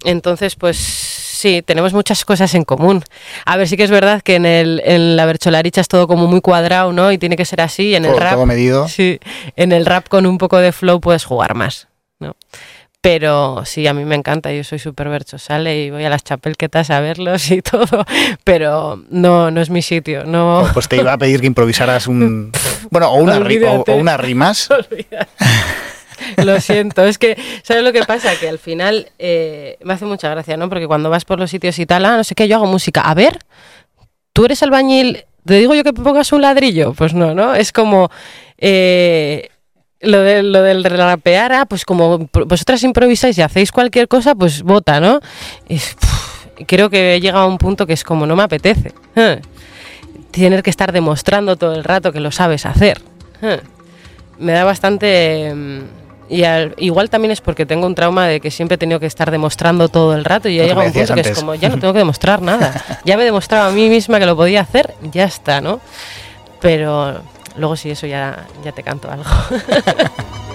Entonces, pues sí, tenemos muchas cosas en común. A ver, sí que es verdad que en, el, en la bercholaricha es todo como muy cuadrado, ¿no? Y tiene que ser así. Y en el Todo- rap, todo medido. Sí, en el rap con un poco de flow puedes jugar más. Pero sí, a mí me encanta, yo soy súper berchosale y voy a las chapelquetas a verlos y todo, pero no, no es mi sitio, no... Pues te iba a pedir que improvisaras un... Bueno, o, una ri- o- Olvídate. o unas rimas. Lo siento, es que, ¿sabes lo que pasa? Que al final eh, me hace mucha gracia, ¿no? Porque cuando vas por los sitios y tal, ah, no sé qué, yo hago música. A ver, ¿tú eres albañil? ¿Te digo yo que pongas un ladrillo? Pues no, ¿no? Es como... eh, lo, de, lo del rapear, ah, pues como vosotras improvisáis y hacéis cualquier cosa, pues vota, ¿no? Es- creo que he llegado a un punto que es como no me apetece. eh. Tener que estar demostrando todo el rato que lo sabes hacer. eh. Me da bastante... mm, Y al- igual también es porque tengo un trauma de que siempre he tenido que estar demostrando todo el rato y ya llega un punto que es como, ya no tengo que demostrar nada. Ya me he demostrado a mí misma que lo podía hacer, ya está, ¿no? Pero luego sí, eso ya, ya te canto algo.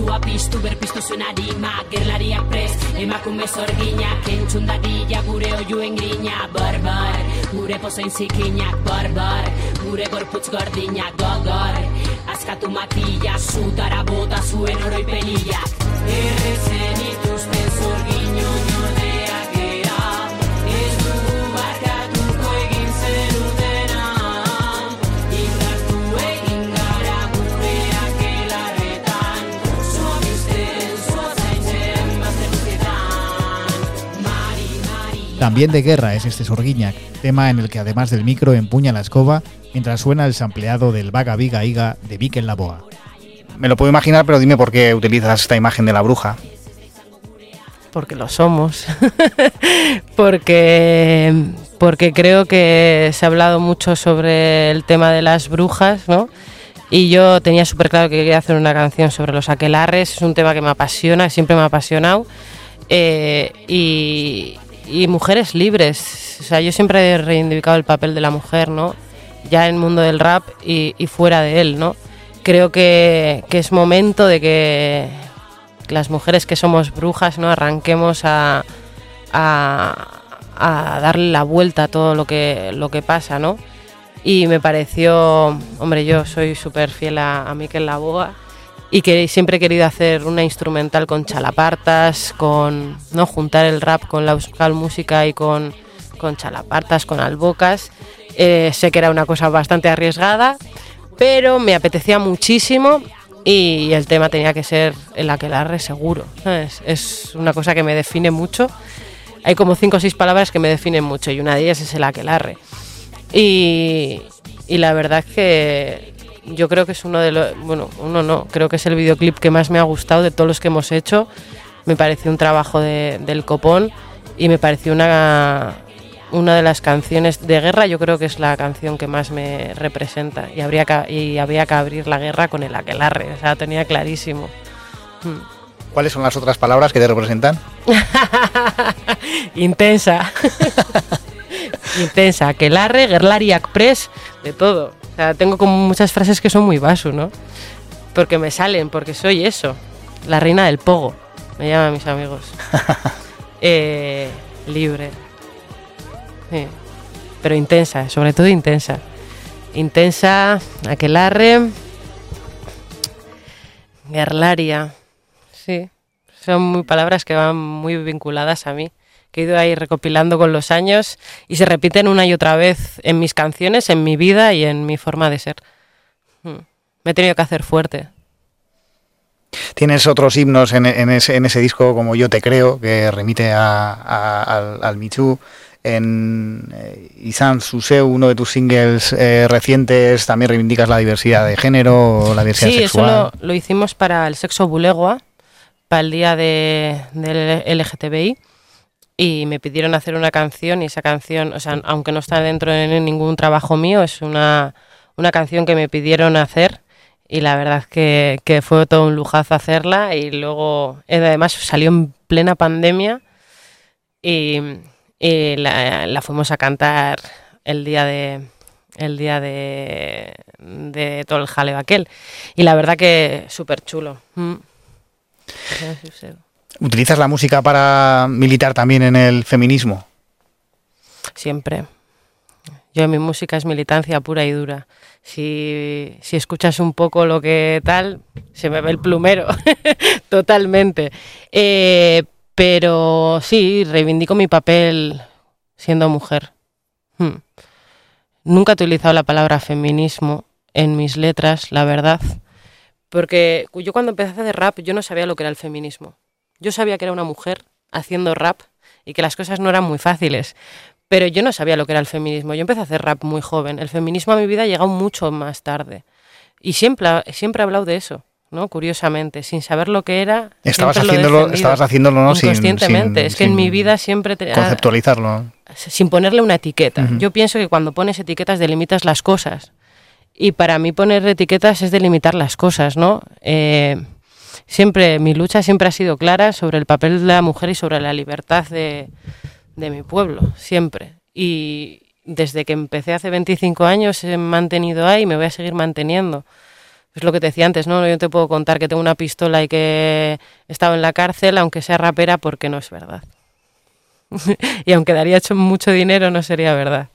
Sua piztu berpiztu zuen arima Gerlariak prez, emakume zorginak Entzun dadila gure oiuen grina Barbar, gure pozoin zikinak Barbar, gure gorputz gordinak Gogor, askatu matila Zutara bota zuen oroipeniak Errezen También de guerra es este Sorguiñac, tema en el que además del micro empuña la escoba mientras suena el sampleado del Vaga Viga Iga de Vic en la Boa. Me lo puedo imaginar, pero dime por qué utilizas esta imagen de la bruja. porque lo somos. porque, porque creo que se ha hablado mucho sobre el tema de las brujas, ¿no? Y yo tenía súper claro que quería hacer una canción sobre los aquelarres, es un tema que me apasiona, siempre me ha apasionado. eh, y, y mujeres libres. O sea, yo siempre he reivindicado el papel de la mujer, ¿no? Ya en el mundo del rap y, fuera de él, ¿no? Creo que, que es momento de que las mujeres que somos brujas, ¿no? Arranquemos a, a, a darle la vuelta a todo lo que, lo que pasa, ¿no? Y me pareció, hombre, yo soy súper fiel a, a Miquel Laboa y que siempre he querido hacer una instrumental con chalapartas, con no juntar el rap con la euskal música y con, con chalapartas, con albocas. Eh, sé que era una cosa bastante arriesgada, pero me apetecía muchísimo y el tema tenía que ser el aquelarre seguro. ¿sabes? Es una cosa que me define mucho. Hay como cinco o seis palabras que me definen mucho y una de ellas es el aquelarre. Y, y la verdad es que yo creo que es uno de los, bueno, uno no, creo que es el videoclip que más me ha gustado de todos los que hemos hecho. Me pareció un trabajo de- del copón y me pareció una, una de las canciones de guerra, yo creo que es la canción que más me representa y, habría que, y había que abrir la guerra con el aquelarre, o sea, tenía clarísimo. Mm. ¿Cuáles son las otras palabras que te representan? Intensa. Intensa. Aquelarre, Gerlariac Press, de todo. O sea, tengo como muchas frases que son muy vaso, ¿no? Porque me salen, porque soy eso. La reina del pogo. Me llaman mis amigos. Eh, libre. Sí. Pero intensa, sobre todo intensa. Intensa, aquelarre. Gerlaria. Sí. Son muy palabras que van muy vinculadas a mí, que he ido ahí recopilando con los años y se repiten una y otra vez en mis canciones, en mi vida y en mi forma de ser. Mm. Me he tenido que hacer fuerte. Tienes otros himnos en, en ese, en ese disco como Yo te creo, que remite a, a- al, al Michu. En eh, Isan Suseu, uno de tus singles eh, recientes, también reivindicas la diversidad de género, o la diversidad Sí, eso sexual. lo, lo hicimos para el sexo bulegua, para el día de, del LGTBI. Y me pidieron hacer una canción y esa canción, o sea, aunque no está dentro de ningún trabajo mío, es una, una canción que me pidieron hacer y la verdad que, que fue todo un lujazo hacerla y luego eh, además salió en plena pandemia y, y la, la fuimos a cantar el día de el día de, de todo el jaleo aquel. Y la verdad que súper chulo Mm. ¿Utilizas la música para militar también en el feminismo? siempre yo mi música es militancia pura y dura si, si escuchas un poco lo que tal se me ve el plumero totalmente Eh, pero sí reivindico mi papel siendo mujer Hmm. Nunca he utilizado la palabra feminismo en mis letras, la verdad, porque yo cuando empecé a hacer rap yo no sabía lo que era el feminismo. Yo sabía que era una mujer haciendo rap y que las cosas no eran muy fáciles, pero yo no sabía lo que era el feminismo. Yo empecé a hacer rap muy joven. El feminismo a mi vida ha llegado mucho más tarde. Y siempre, siempre he hablado de eso, ¿no? Curiosamente, sin saber lo que era. Estabas lo haciéndolo, defendido. estabas haciéndolo ¿no? Inconscientemente. sin- es que en mi vida siempre... te- conceptualizarlo. sin ponerle una etiqueta. Yo pienso que cuando pones etiquetas delimitas las cosas. Y para mí poner etiquetas es delimitar las cosas, ¿no? Eh, siempre, mi lucha siempre ha sido clara sobre el papel de la mujer y sobre la libertad de, de mi pueblo, siempre. Y desde que empecé hace 25 años he mantenido ahí y me voy a seguir manteniendo. Es lo que te decía antes, ¿no? Yo te puedo contar que tengo una pistola y que he estado en la cárcel, aunque sea rapera, porque no es verdad. y aunque daría hecho mucho dinero, no sería verdad,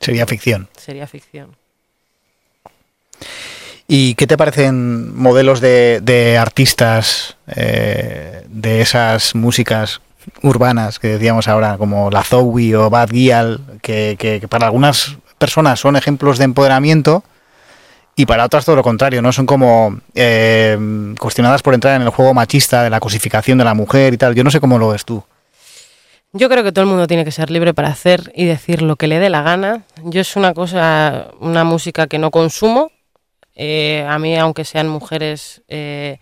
Sería ficción. sería ficción. ¿Y qué te parecen modelos de, artistas eh, de esas músicas urbanas que decíamos ahora, como la Zowie o Bad Gyal, que para algunas personas son ejemplos de empoderamiento y para otras todo lo contrario, ¿no? Son como eh, cuestionadas por entrar en el juego machista de la cosificación de la mujer y tal. Yo no sé cómo lo ves tú. Yo creo que todo el mundo tiene que ser libre para hacer y decir lo que le dé la gana. Yo es una cosa, una música que no consumo. Eh, a mí, aunque sean mujeres, eh,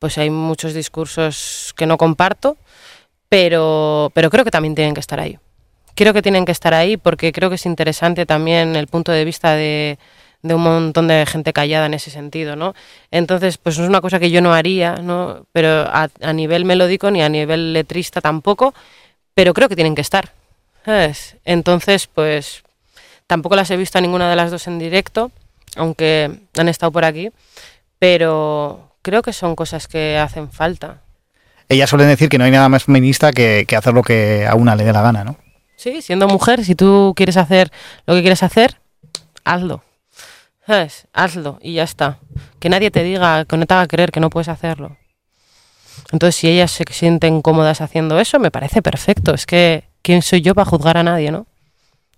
pues hay muchos discursos que no comparto, pero, pero creo que también tienen que estar ahí. Creo que tienen que estar ahí porque creo que es interesante también el punto de vista de, de un montón de gente callada en ese sentido, ¿no? Entonces, pues no es una cosa que yo no haría, ¿no? Pero a, a nivel melódico ni a nivel letrista tampoco, pero creo que tienen que estar. Entonces, pues tampoco las he visto a ninguna de las dos en directo, aunque han estado por aquí, pero creo que son cosas que hacen falta. Ellas suelen decir que no hay nada más feminista que, que hacer lo que a una le dé la gana, ¿no? Sí, siendo mujer, si tú quieres hacer lo que quieres hacer, hazlo. ¿Sabes? Hazlo y ya está. Que nadie te diga, que no te haga creer que no puedes hacerlo. Entonces, si ellas se sienten cómodas haciendo eso, me parece perfecto. Es que, ¿quién soy yo para juzgar a nadie, no?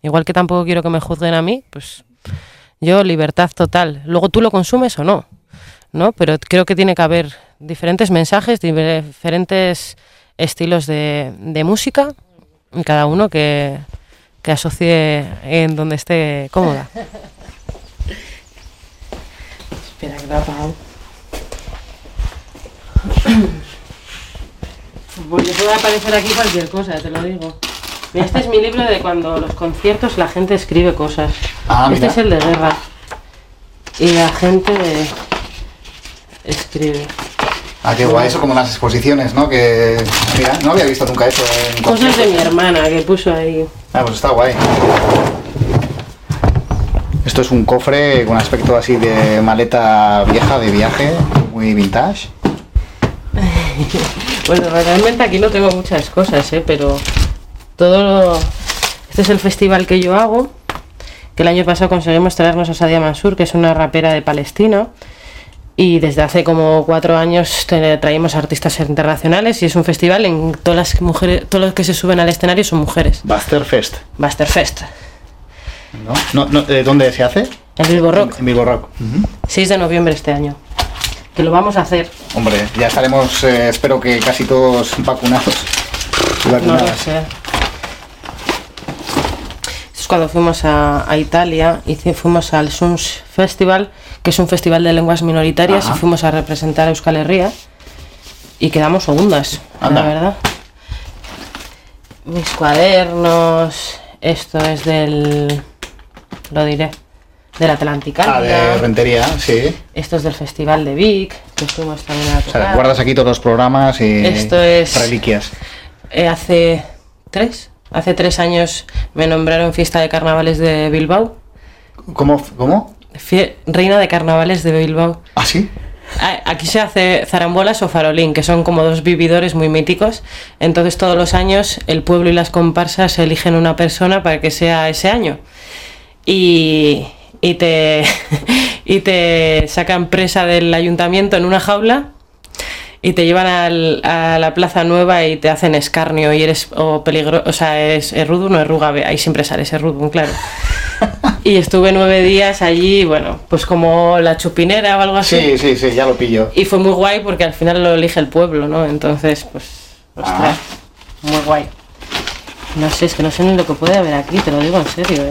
Igual que tampoco quiero que me juzguen a mí, pues yo libertad total. Luego tú lo consumes o no, ¿no? Pero creo que tiene que haber diferentes mensajes, diferentes estilos de, de música y cada uno que, que asocie en donde esté cómoda. Espera, que. Porque puede aparecer aquí cualquier cosa, te lo digo. Este es mi libro de cuando los conciertos la gente escribe cosas. Ah, este mira. es el de guerra. Y la gente escribe. Ah, qué guay, eso como las exposiciones, ¿no? Que, mira, no había visto nunca eso en Cosas de mi hermana que puso ahí. Ah, pues está guay. Esto es un cofre con aspecto así de maleta vieja de viaje, muy vintage. Bueno, realmente aquí no tengo muchas cosas, ¿eh? pero todo lo... Este es el festival que yo hago, que el año pasado conseguimos traernos a Sadia Mansur, que es una rapera de Palestina, y desde hace como cuatro años traemos artistas internacionales y es un festival en todas las mujeres, todos los que se suben al escenario son mujeres. Buster Fest, Masterfest, ¿no? no, no ¿de ¿Dónde se hace? el Bilbo Rock, En Bilbo Rock. 6 de noviembre este año. Que lo vamos a hacer. Hombre, ya estaremos, eh, espero que casi todos vacunados. y No lo sé. Esto es cuando fuimos a, a Italia fuimos al Suns Festival, que es un festival de lenguas minoritarias, Ajá. y fuimos a representar a Euskal Herria y quedamos segundas, Anda. la verdad. Mis cuadernos, esto es del, lo diré, del Atlanticalia. Ah, de rentería, sí. Esto es del Festival de Vic, que fuimos también a O sea, tocar. guardas aquí todos los programas y Esto es- reliquias. Eh, hace tres, hace tres años me nombraron fiesta de carnavales de Bilbao, ¿Cómo? ¿Cómo? Fie- reina de carnavales de Bilbao. ¿Ah, sí? Aquí se hace zarambolas o farolín, que son como dos vividores muy míticos. Entonces todos los años el pueblo y las comparsas eligen una persona para que sea ese año. Y, y te, y te sacan presa del ayuntamiento en una jaula y te llevan al- a la plaza nueva y te hacen escarnio y eres o peligro, o sea, es, rudo, no es rugabe, ahí siempre sale ese rudo, claro. Y estuve nueve días allí, bueno, pues como la chupinera o algo así. Sí, sí, sí, ya lo pillo. Y fue muy guay porque al final lo elige el pueblo, ¿no? Entonces, pues, ostras, muy guay. No sé, es que no sé ni lo que puede haber aquí, te lo digo en serio, ¿eh?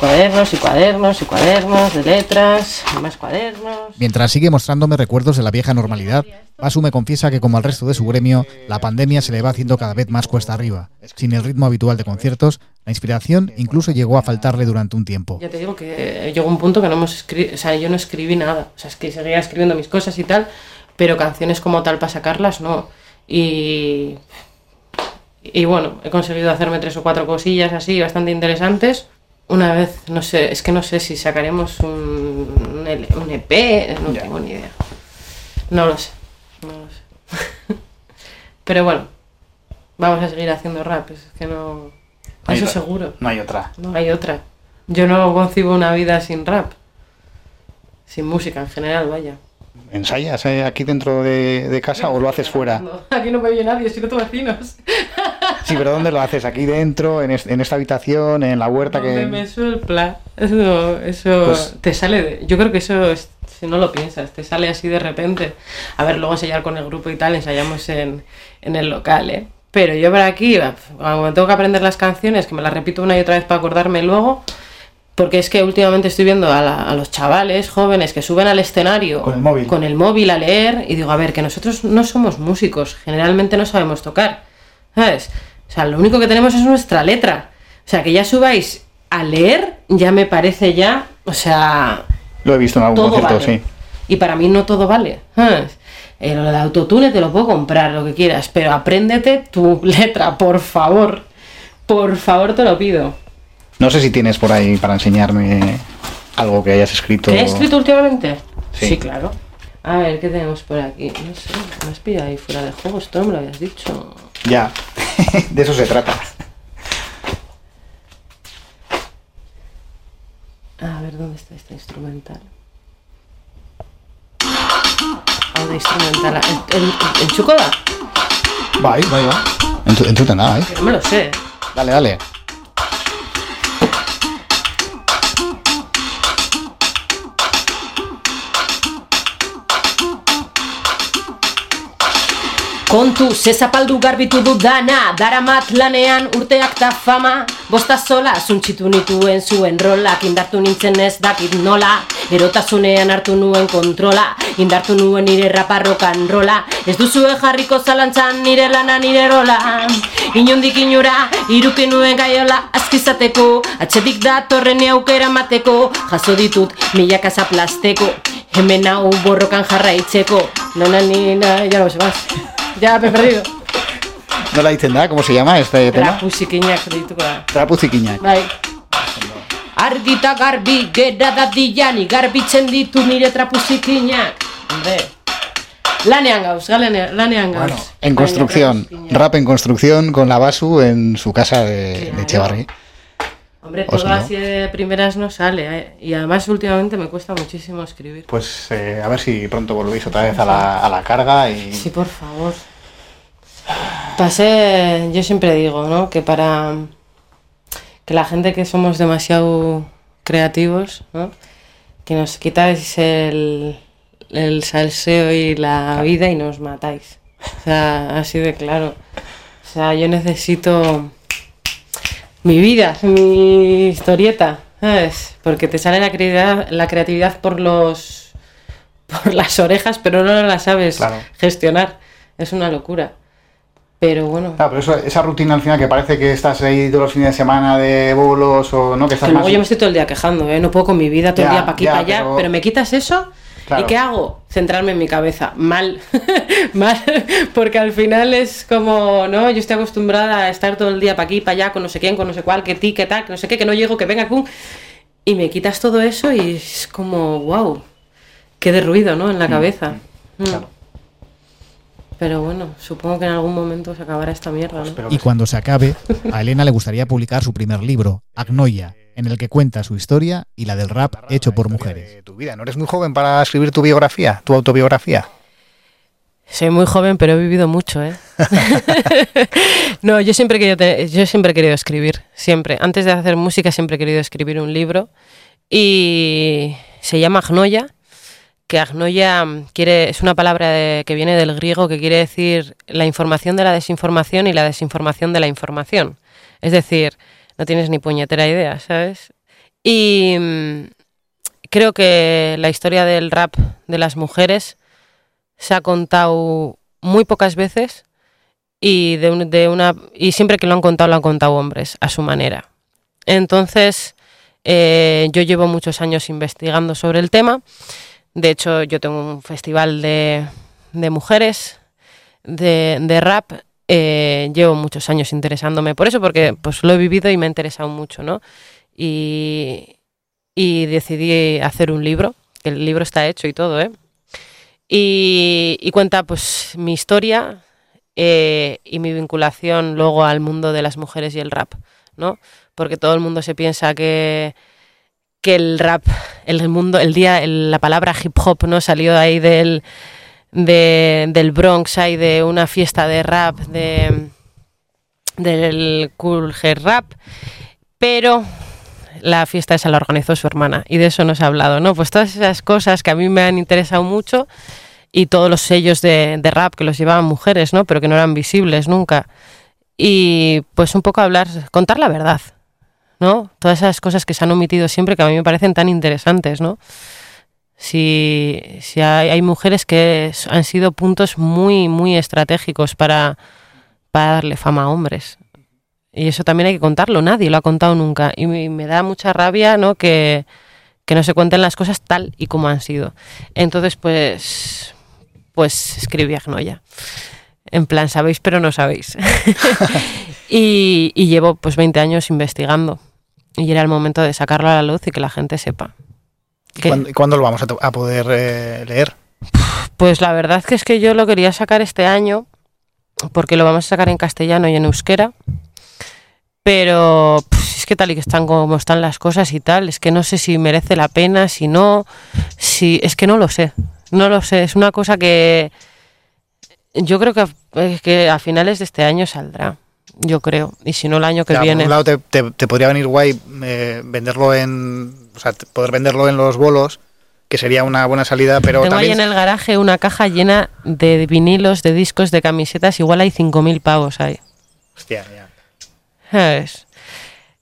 Cuadernos y cuadernos y cuadernos de letras, y más cuadernos. Mientras sigue mostrándome recuerdos de la vieja normalidad, Pasu me confiesa que como al resto de su gremio, la pandemia se le va haciendo cada vez más cuesta arriba. Sin el ritmo habitual de conciertos, la inspiración incluso llegó a faltarle durante un tiempo. Ya te digo que llegó un punto que no hemos escrito, o sea, yo no escribí nada, o sea, es que seguía escribiendo mis cosas y tal, pero canciones como tal para sacarlas no. Y y bueno, he conseguido hacerme tres o cuatro cosillas así bastante interesantes. Una vez, no sé, es que no sé si sacaremos un, un L- un EP, no tengo ni idea. No lo sé, no lo sé. Pero bueno, vamos a seguir haciendo rap, es que no... hay Eso otra. seguro. No hay otra. No hay otra. Yo no concibo una vida sin rap. Sin música en general, vaya. ¿Ensayas eh, aquí dentro de, de casa o lo haces fuera? No, aquí no me oye nadie, sino tus vecinos. Sí, pero ¿dóde lo haces? ¿Aquí dentro? ¿En, es- en esta habitación? ¿En la huerta? Que me sopla. Eso, eso Pues- te sale de... Yo creo que eso, es- si no lo piensas, te sale así de repente. A ver, luego ensayar con el grupo y tal, ensayamos en, en el local, ¿eh? Pero yo por aquí, cuando me tengo que aprender las canciones, que me las repito una y otra vez para acordarme luego, porque es que últimamente estoy viendo a, la- a los chavales jóvenes que suben al escenario Con el móvil. con el móvil a leer y digo, a ver, que nosotros no somos músicos, generalmente no sabemos tocar, ¿sabes? O sea, lo único que tenemos es nuestra letra. O sea, que ya subáis a leer, ya me parece ya, O sea, Lo he visto en algún concierto, vale. sí. Y para mí no todo vale. Eh, lo del autotune te lo puedo comprar, lo que quieras, pero apréndete tu letra, por favor. Por favor, te lo pido. No sé si tienes por ahí para enseñarme algo que hayas escrito. ¿Qué he escrito últimamente? Sí. claro. A ver, ¿qué tenemos por aquí? No sé, me has pillado ahí fuera de juego, esto no me lo habías dicho. Ya, de eso se trata. A ver, ¿dónde está este instrumental? Ah, de instrumental. ¿En, en, en Chucoda? Va, ahí, va, ahí, va. En tu, en tu nada, ¿eh? No me lo sé. Dale, dale. Kontu, ze zapaldu garbitu dudana Daramat lanean urteak ta fama. Bosta zola, zuntxitu nituen zuen rolak. Indartu nintzen ez dakit nola. Erotasunean hartu nuen kontrola. Indartu nuen nire raparrokan rola. Ez duzue jarriko zalantzan nire lana nire rola. Inundik inura, iruki nuen gaiola Azkizateko, atxetik datorren aukera mateko Jaso ditut milaka zaplasteko. Hemen hau borrokan jarraitzeko. Nona nina, más Ya me he perdido. ¿No la dicen nada? ¿Cómo se llama este tema? Trapuzikinak dituko da. Trapuzikinak. Bai. Argita garbi gera dadian garbitzen ditu nire trapuzikinak. Hombre. Lanean gauz, galenean, lanean gauz. Bueno, en construcción, rap en construcción con la Basu en su casa de, de. Hombre, todo no. así de primeras no sale. eh. Y además últimamente me cuesta muchísimo escribir. Pues eh, a ver si pronto volvéis otra vez a la, a la carga y... Sí, por favor. Pasé, yo siempre digo, ¿no? Que para que la gente que somos demasiado creativos, ¿no? Que nos quitáis el, el salseo y la vida y nos matáis. O sea, así de claro. O sea, yo necesito mi vida, mi historieta, ¿sabes? Porque te sale la creatividad, la creatividad por los por las orejas, pero no la sabes Claro. gestionar. Es una locura. Pero bueno, Claro, pero eso- esa rutina al final que parece que estás ahí todos los fines de semana de bolos o no, que estás que más... luego yo me estoy todo el día quejando, ¿eh? No puedo con mi vida todo Ya, el día para aquí, para allá, pero- pero... me quitas eso Claro. ¿y qué hago? Centrarme en mi cabeza. Mal. Mal. Porque al final es como, ¿no? Yo estoy acostumbrada a estar todo el día para aquí, para allá, con no sé quién, con no sé cuál, que ti, que tal, que no sé qué, que no llego, que venga, pum. Y me quitas todo eso y es como, wow, qué de ruido, ¿no? En la cabeza. Mm. Claro. Pero bueno, supongo que en algún momento se acabará esta mierda, ¿no? Y cuando se acabe, a Elena le gustaría publicar su primer libro, Agnoia, en el que cuenta su historia y la del rap hecho por mujeres. de Tu vida, ¿no eres muy joven para escribir tu biografía, tu autobiografía? Soy muy joven, pero he vivido mucho, ¿eh? no, yo siempre, he querido te- yo siempre he querido escribir, siempre. Antes de hacer música siempre he querido escribir un libro y se llama Agnoia, que Agnoia mm, quiere, es una palabra de- que viene del griego que quiere decir la información de la desinformación y la desinformación de la información. Es decir, no tienes ni puñetera idea, ¿sabes? Y mm, creo que la historia del rap de las mujeres se ha contado muy pocas veces y de, un- de una y siempre que lo han contado lo han contado hombres a su manera. Entonces eh, yo llevo muchos años investigando sobre el tema. De hecho yo tengo un festival de, mujeres de rap. Eh, llevo muchos años interesándome por eso porque pues lo he vivido y me ha interesado mucho, ¿no? Y, y decidí hacer un libro, que el libro está hecho y todo, ¿eh? y, y cuenta pues mi historia eh, y mi vinculación luego al mundo de las mujeres y el rap, ¿no? Porque todo el mundo se piensa que, que el rap, el mundo, el día, el- la palabra hip hop, ¿no? Salió ahí del, de- del Bronx, ahí de una fiesta de rap, de, del cool hair rap, pero la fiesta esa la organizó su hermana y de eso nos ha hablado, ¿no? Pues todas esas cosas que a mí me han interesado mucho y todos los sellos de, de rap que los llevaban mujeres, ¿no? Pero que no eran visibles nunca. Y pues un poco hablar, contar la verdad, ¿no? Todas esas cosas que se han omitido siempre que a mí me parecen tan interesantes, ¿no? Si, si hay, hay mujeres que han sido puntos muy, muy estratégicos para, para darle fama a hombres. Y eso también hay que contarlo, nadie lo ha contado nunca. Y me, da mucha rabia, ¿no? Que, que no se cuenten las cosas tal y como han sido. Entonces, pues, pues escribí Agnoya. En plan, sabéis pero no sabéis. y, y llevo pues 20 años investigando. Y era el momento de sacarlo a la luz y que la gente sepa. ¿Y cuándo, lo vamos a, poder eh, leer? Pues la verdad que es que yo lo quería sacar este año, porque lo vamos a sacar en castellano y en euskera. Pero es que tal y que están como están las cosas y tal, es que no sé si merece la pena, si no, si es que no lo sé, no lo sé. Es una cosa que yo creo que, a- que a finales de este año saldrá, yo creo, y si no el año que viene. Por un lado te, te- te podría venir guay eh, venderlo en... O sea, poder venderlo en los bolos, que sería una buena salida, pero Tengo ahí también... en el garaje una caja llena de vinilos, de discos, de camisetas, igual hay 5.000 pavos ahí. Hostia, ya. ¿sabes?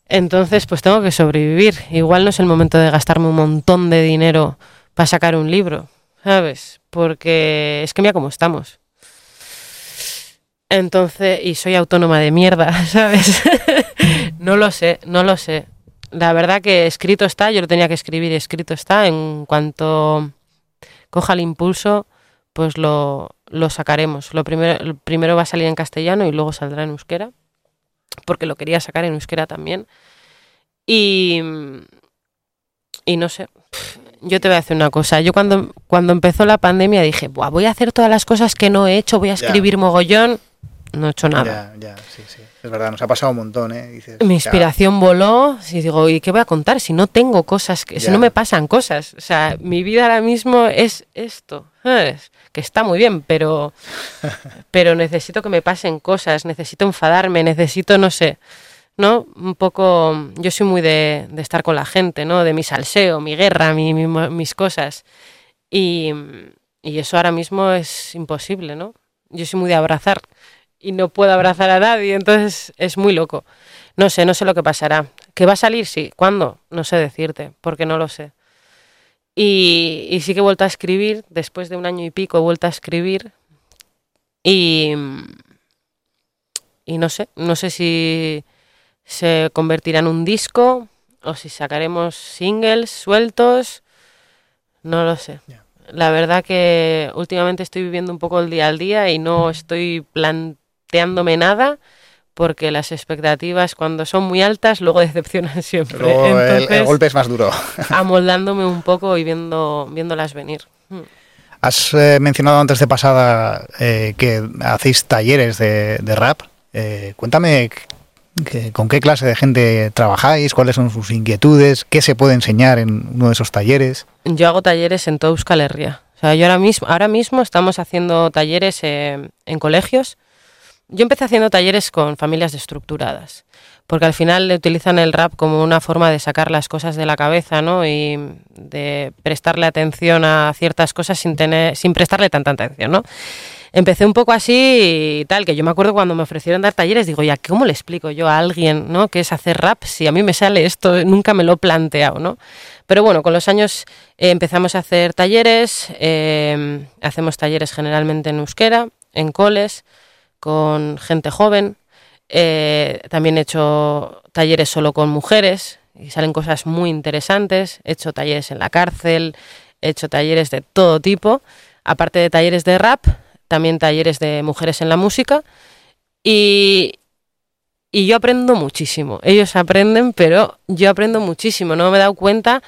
Entonces, pues tengo que sobrevivir. Igual no es el momento de gastarme un montón de dinero para sacar un libro, ¿sabes? Porque es que mira cómo estamos. Entonces, y soy autónoma de mierda, ¿sabes? no lo sé, no lo sé. La verdad que escrito está, yo lo tenía que escribir, escrito está. En cuanto coja el impulso, pues lo, lo sacaremos. Lo primero, primero va a salir en castellano y luego saldrá en euskera porque lo quería sacar en euskera también. Y, y no sé, yo te voy a decir una cosa. Yo cuando, cuando empezó la pandemia dije, Buah, voy a hacer todas las cosas que no he hecho, voy a escribir mogollón. No he hecho nada. Ya, ya, sí, sí. Es verdad, nos ha pasado un montón, ¿eh? Dices, Mi ya, inspiración voló y digo, ¿y qué voy a contar si no tengo cosas, que, si no me pasan cosas? O sea, mi vida ahora mismo es esto, ¿sabes? Que está muy bien, pero, pero necesito que me pasen cosas, necesito enfadarme, necesito, no sé, ¿no? Un poco, yo soy muy de, de estar con la gente, ¿no? De mi salseo, mi guerra, mi- mi- mis cosas. Y, y eso ahora mismo es imposible, ¿no? Yo soy muy de abrazar y no puedo abrazar a nadie, entonces es muy loco. No sé, no sé lo que pasará. ¿Que va a salir? Sí. ¿Cuándo? No sé decirte, porque no lo sé. Y, y sí que he vuelto a escribir, después de un año y pico he vuelto a escribir. Y, y no sé, no sé si se convertirá en un disco o si sacaremos singles sueltos. No lo sé. La verdad que últimamente estoy viviendo un poco el día al día y no estoy planteándome nada porque las expectativas cuando son muy altas luego decepcionan siempre. Luego el- el, Entonces, golpe es más duro. amoldándome un poco y viendo viéndolas venir. Mm. Has eh, mencionado antes de pasada eh, que hacéis talleres de, de rap. Eh, cuéntame que- con qué clase de gente trabajáis, cuáles son sus inquietudes, qué se puede enseñar en uno de esos talleres. Yo hago talleres en toda Euskal Herria. O sea, yo ahora mismo, ahora mismo estamos haciendo talleres en colegios. Yo empecé haciendo talleres con familias destructuradas, porque al final utilizan el rap como una forma de sacar las cosas de la cabeza, ¿no? Y de prestarle atención a ciertas cosas sin prestarle tanta atención, ¿no? Empecé un poco así y tal, que yo me acuerdo cuando me ofrecieron dar talleres, digo, ya, ¿cómo le explico yo a alguien, ¿no? qué es hacer rap si a mí me sale esto? Nunca me lo he planteado, ¿no? Pero bueno, con los años eh, empezamos a hacer talleres, eh, hacemos talleres generalmente en euskera, en coles, con gente joven. Eh, también he hecho talleres solo con mujeres y salen cosas muy interesantes. He hecho talleres en la cárcel, he hecho talleres de todo tipo, aparte de talleres de rap, también talleres de mujeres en la música. Y, yo aprendo muchísimo. Ellos aprenden, pero yo aprendo muchísimo. No me he dado cuenta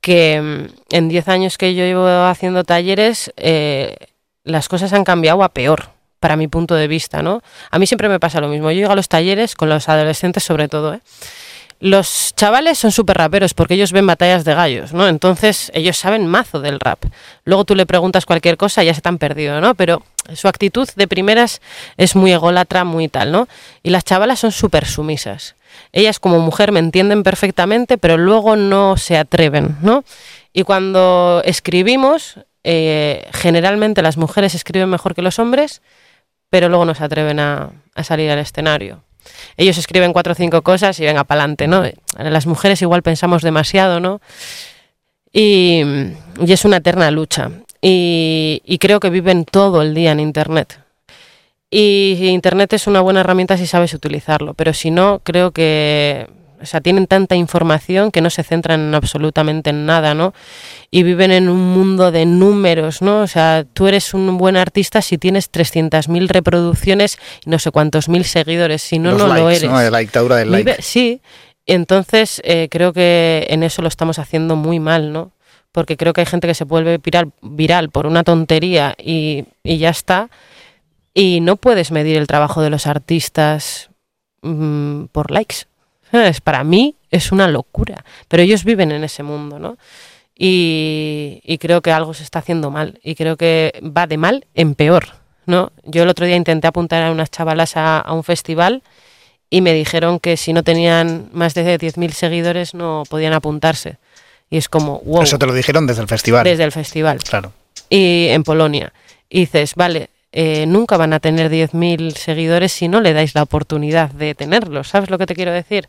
que mm, en 10 años que yo llevo haciendo talleres, eh, las cosas han cambiado a peor, para mi punto de vista, ¿no? A mí siempre me pasa lo mismo. Yo llego a los talleres, con los adolescentes sobre todo, ¿eh? Los chavales son súper raperos porque ellos ven batallas de gallos, ¿no? Entonces ellos saben mazo del rap. Luego tú le preguntas cualquier cosa y ya se te han perdido, ¿no? Pero su actitud de primeras es muy ególatra, muy tal, ¿no? Y las chavalas son súper sumisas. Ellas como mujer me entienden perfectamente, pero luego no se atreven, ¿no? Y cuando escribimos, eh, generalmente las mujeres escriben mejor que los hombres, pero luego no se atreven a, a salir al escenario. Ellos escriben cuatro o cinco cosas y venga pa'lante, ¿no? Las mujeres igual pensamos demasiado, ¿no? Y, y es una eterna lucha. Y, y creo que viven todo el día en Internet. Y Internet es una buena herramienta si sabes utilizarlo, pero si no, creo que O sea, tienen tanta información que no se centran en absolutamente en nada, ¿no? Y viven en un mundo de números, ¿no? O sea, tú eres un buen artista si tienes 300.000 reproducciones y no sé cuántos mil seguidores. Si no, Los no lo eres. ¿no? La dictadura del Vive- like. Sí, entonces eh, creo que en eso lo estamos haciendo muy mal, ¿no? Porque creo que hay gente que se vuelve viral, viral por una tontería y, y ya está. Y no puedes medir el trabajo de los artistas mm, por likes. ¿Sabes? Para mí es una locura. Pero ellos viven en ese mundo, ¿no? Y, y creo que algo se está haciendo mal. Y creo que va de mal en peor, ¿no? Yo el otro día intenté apuntar a unas chavalas a, a un festival y me dijeron que si no tenían más de 10.000 seguidores no podían apuntarse. Y es como, wow, Eso te lo dijeron desde el festival. desde el festival. Claro. Y en Polonia. Y dices, vale, eh, nunca van a tener 10.000 seguidores si no le dais la oportunidad de tenerlos. ¿Sabes lo que te quiero decir?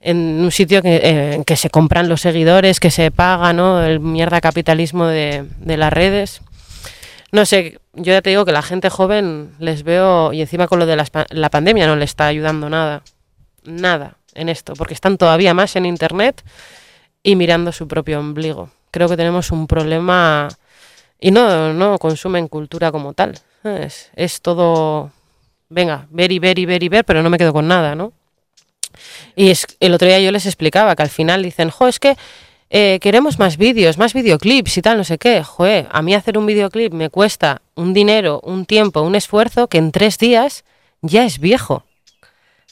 En un sitio que, que se compran los seguidores, que se paga, ¿no? El mierda capitalismo de, de las redes. No sé, yo ya te digo que la gente joven les veo, y encima con lo de la, la pandemia no le está ayudando nada. Nada en esto, porque están todavía más en internet y mirando su propio ombligo. Creo que tenemos un problema y no, no consumen cultura como tal. Es, es todo, venga, ver y ver y ver y ver, pero no me quedo con nada, ¿no? Y es, el otro día yo les explicaba que al final dicen, jo, es que eh, queremos más vídeos, más videoclips y tal, no sé qué. Joder, a mí hacer un videoclip me cuesta un dinero, un tiempo, un esfuerzo que en tres días ya es viejo.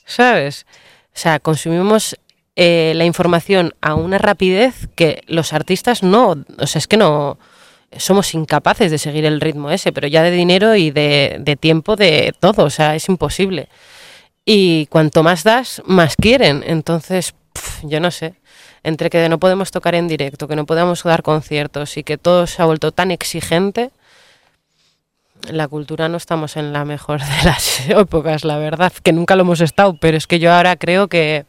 ¿Sabes? O sea, consumimos eh, la información a una rapidez que los artistas no, o sea, es que no somos incapaces de seguir el ritmo ese, pero ya de dinero y de, tiempo, de todo, o sea, es imposible. Y cuanto más das, más quieren. Entonces, pf, yo no sé, entre que no podemos tocar en directo, que no podemos dar conciertos y que todo se ha vuelto tan exigente, la cultura no estamos en la mejor de las épocas, la verdad, que nunca lo hemos estado, pero es que yo ahora creo que,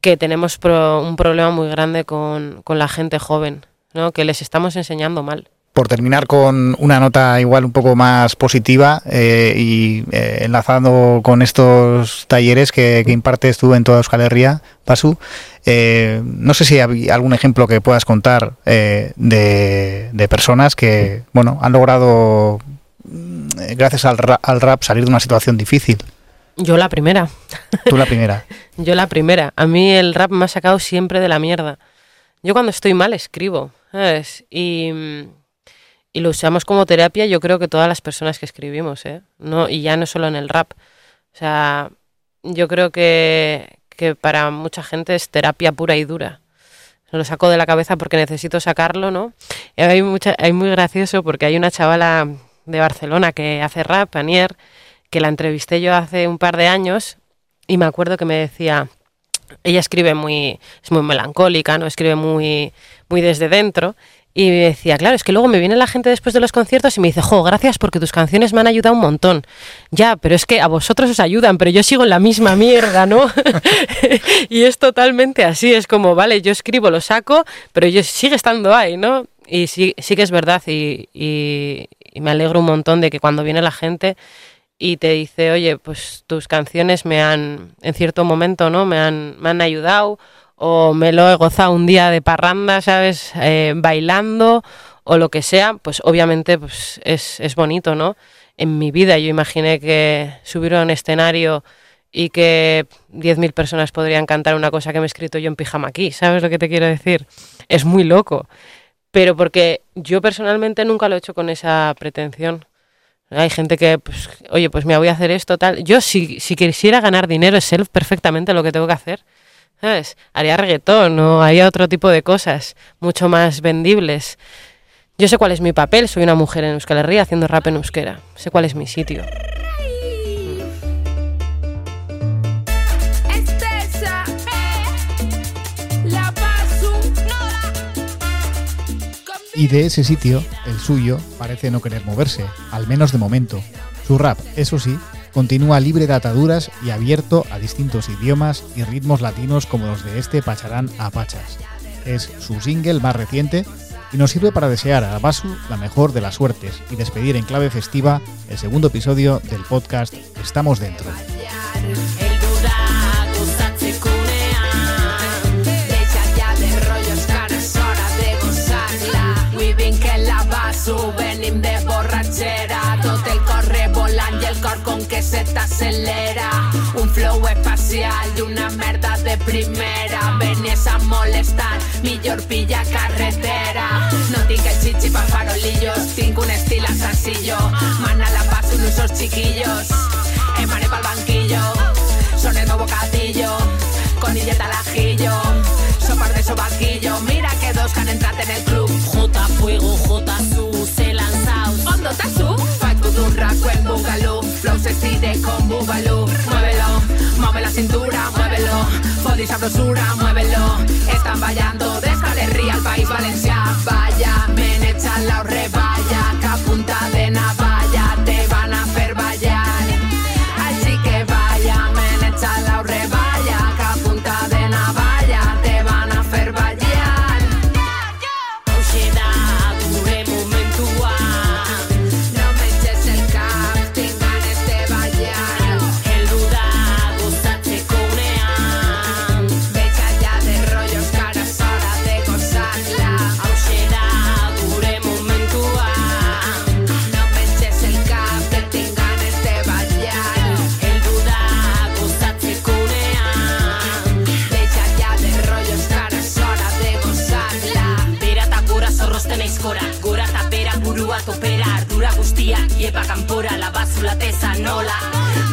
que tenemos pro- un problema muy grande con, con la gente joven, ¿no? que les estamos enseñando mal. Por terminar con una nota igual un poco más positiva eh, y eh, enlazando con estos talleres que, que impartes tú en toda Euskal Herria, Pasu, eh, no sé si hay algún ejemplo que puedas contar eh, de, de personas que bueno han logrado, mm, gracias al, ra- al rap, salir de una situación difícil. Yo la primera. Tú la primera. Yo la primera. A mí el rap me ha sacado siempre de la mierda. Yo cuando estoy mal escribo, ¿sabes? Y, lo usamos como terapia yo creo que todas las personas que escribimos, ¿eh? No, y ya no solo en el rap. O sea, yo creo que, que para mucha gente es terapia pura y dura. Lo saco de la cabeza porque necesito sacarlo, ¿no? Y hay, mucha, hay muy gracioso porque hay una chavala de Barcelona que hace rap, Anier, que la entrevisté yo hace un par de años y me acuerdo que me decía, ella escribe muy, es muy melancólica, ¿no? Escribe muy, muy desde dentro. Y me decía, claro, es que luego me viene la gente después de los conciertos y me dice, jo, gracias porque tus canciones me han ayudado un montón. Ya, pero es que a vosotros os ayudan, pero yo sigo en la misma mierda, ¿no? y es totalmente así, es como, vale, yo escribo, lo saco, pero yo sigue estando ahí, ¿no? Y sí, sí que es verdad y, me alegro un montón de que cuando viene la gente y te dice, oye, pues tus canciones me han, en cierto momento, ¿no? Me han, me han ayudado o me lo he gozado un día de parranda, ¿sabes? Eh, bailando o lo que sea, pues obviamente pues es, es bonito, ¿no? En mi vida yo imaginé que subir a un escenario y que 10.000 personas podrían cantar una cosa que me he escrito yo en pijama aquí, ¿sabes lo que te quiero decir? Es muy loco, pero porque yo personalmente nunca lo he hecho con esa pretensión. Hay gente que, pues, oye, pues me voy a hacer esto, tal. Yo, si, si quisiera ganar dinero, sé perfectamente lo que tengo que hacer. ¿Sabes? Haría reggaetón o haría otro tipo de cosas mucho más vendibles. Yo sé cuál es mi papel, soy una mujer en Euskal Herria haciendo rap en euskera. Sé cuál es mi sitio. Y de ese sitio, el suyo, parece no querer moverse, al menos de momento. Su rap, eso sí, continúa libre de ataduras y abierto a distintos idiomas y ritmos latinos como los de este Pacharán a Pachas. Es su single más reciente y nos sirve para desear a Basu la mejor de las suertes y despedir en clave festiva el segundo episodio del podcast Estamos Dentro. Passo, venim de borratxera. Tot el cor revolant i el cor com que se t'accelera. Un flow espacial i una merda de primera. Venies a molestar, millor pilla carretera. No tinc el chichi pa farolillos, tinc un estil assasillo. Mana la paso en usos chiquillos. Emane pa'l banquillo, son el nuevo bocadillo. Con illeta al sopar de sobaquillo. Mira que dos han entrado en el club. J Fuego, J Su, un rasgo en boogaloo. Flow se estire con boogaloo. Muévelo, mueve la cintura, muévelo. Body sabrosura, muévelo. Están bailando de Escalerría al país Valencia. Vaya, me echan la reballa. Que a punta de navalla iepa kanpora Labazula teza nola.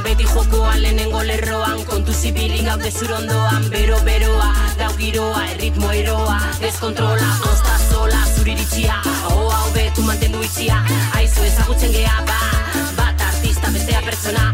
Beti jokoan lehenengo lerroan Kontu zibilik gaude zurondoan Bero beroa, dau giroa, erritmo eroa. Deskontrola, ozta sola, zuriritxia Ahoa hobetu mantendu itxia. Aizu ezagutzen geha ba Bat artista bestea pertsona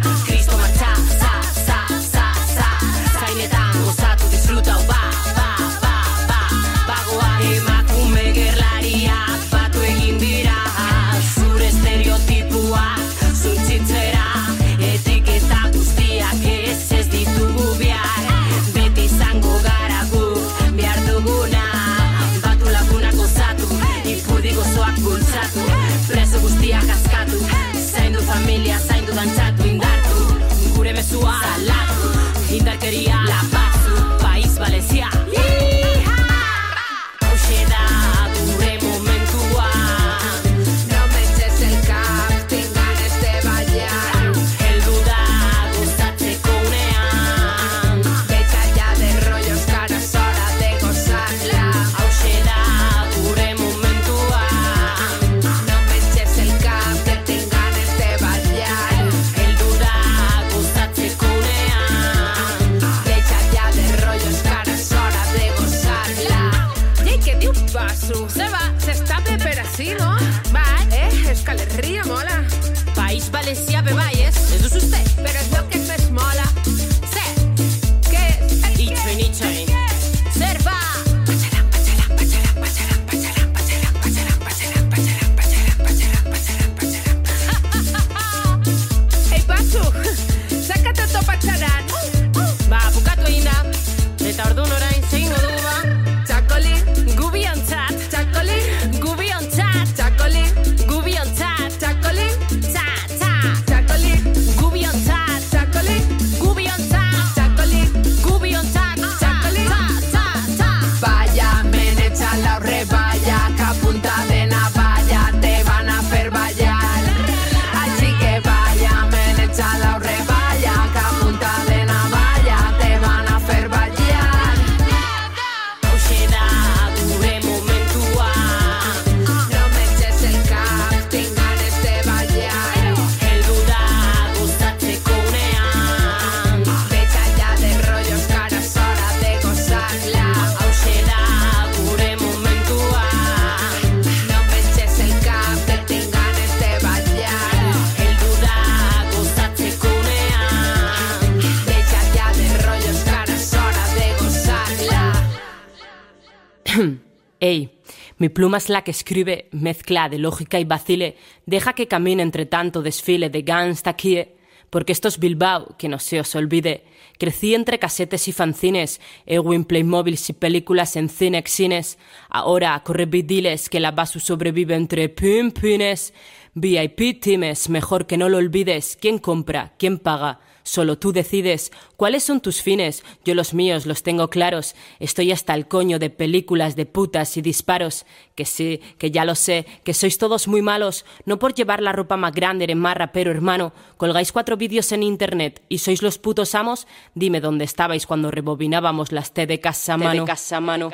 mi pluma es la que escribe, mezcla de lógica y vacile, deja que camine entre tanto desfile de gangsta kie, porque esto es Bilbao, que no se os olvide. Crecí entre casetes y fanzines, Ewin Playmobiles y películas en cinexines. Ahora corre diles que la Basu sobrevive entre pin pines. VIP times, mejor que no lo olvides. ¿Quién compra? ¿Quién paga? Solo tú decides cuáles son tus fines. Yo los míos los tengo claros. Estoy hasta el coño de películas de putas y disparos. Que sí, que ya lo sé, que sois todos muy malos. No por llevar la ropa más grande eres más rapero, hermano. Colgáis cuatro vídeos en internet y sois los putos amos. Dime dónde estabais cuando rebobinábamos las T de casa mano. casa mano.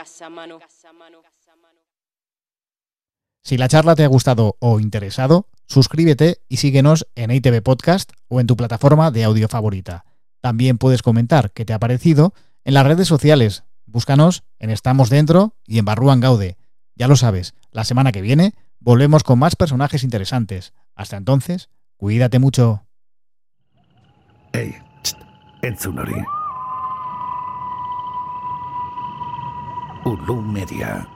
Si la charla te ha gustado o interesado, suscríbete y síguenos en ITV Podcast o en tu plataforma de audio favorita. También puedes comentar qué te ha parecido en las redes sociales. Búscanos en Estamos Dentro y en Barruan Gaude. Ya lo sabes, la semana que viene volvemos con más personajes interesantes. Hasta entonces, cuídate mucho. Hey, Media.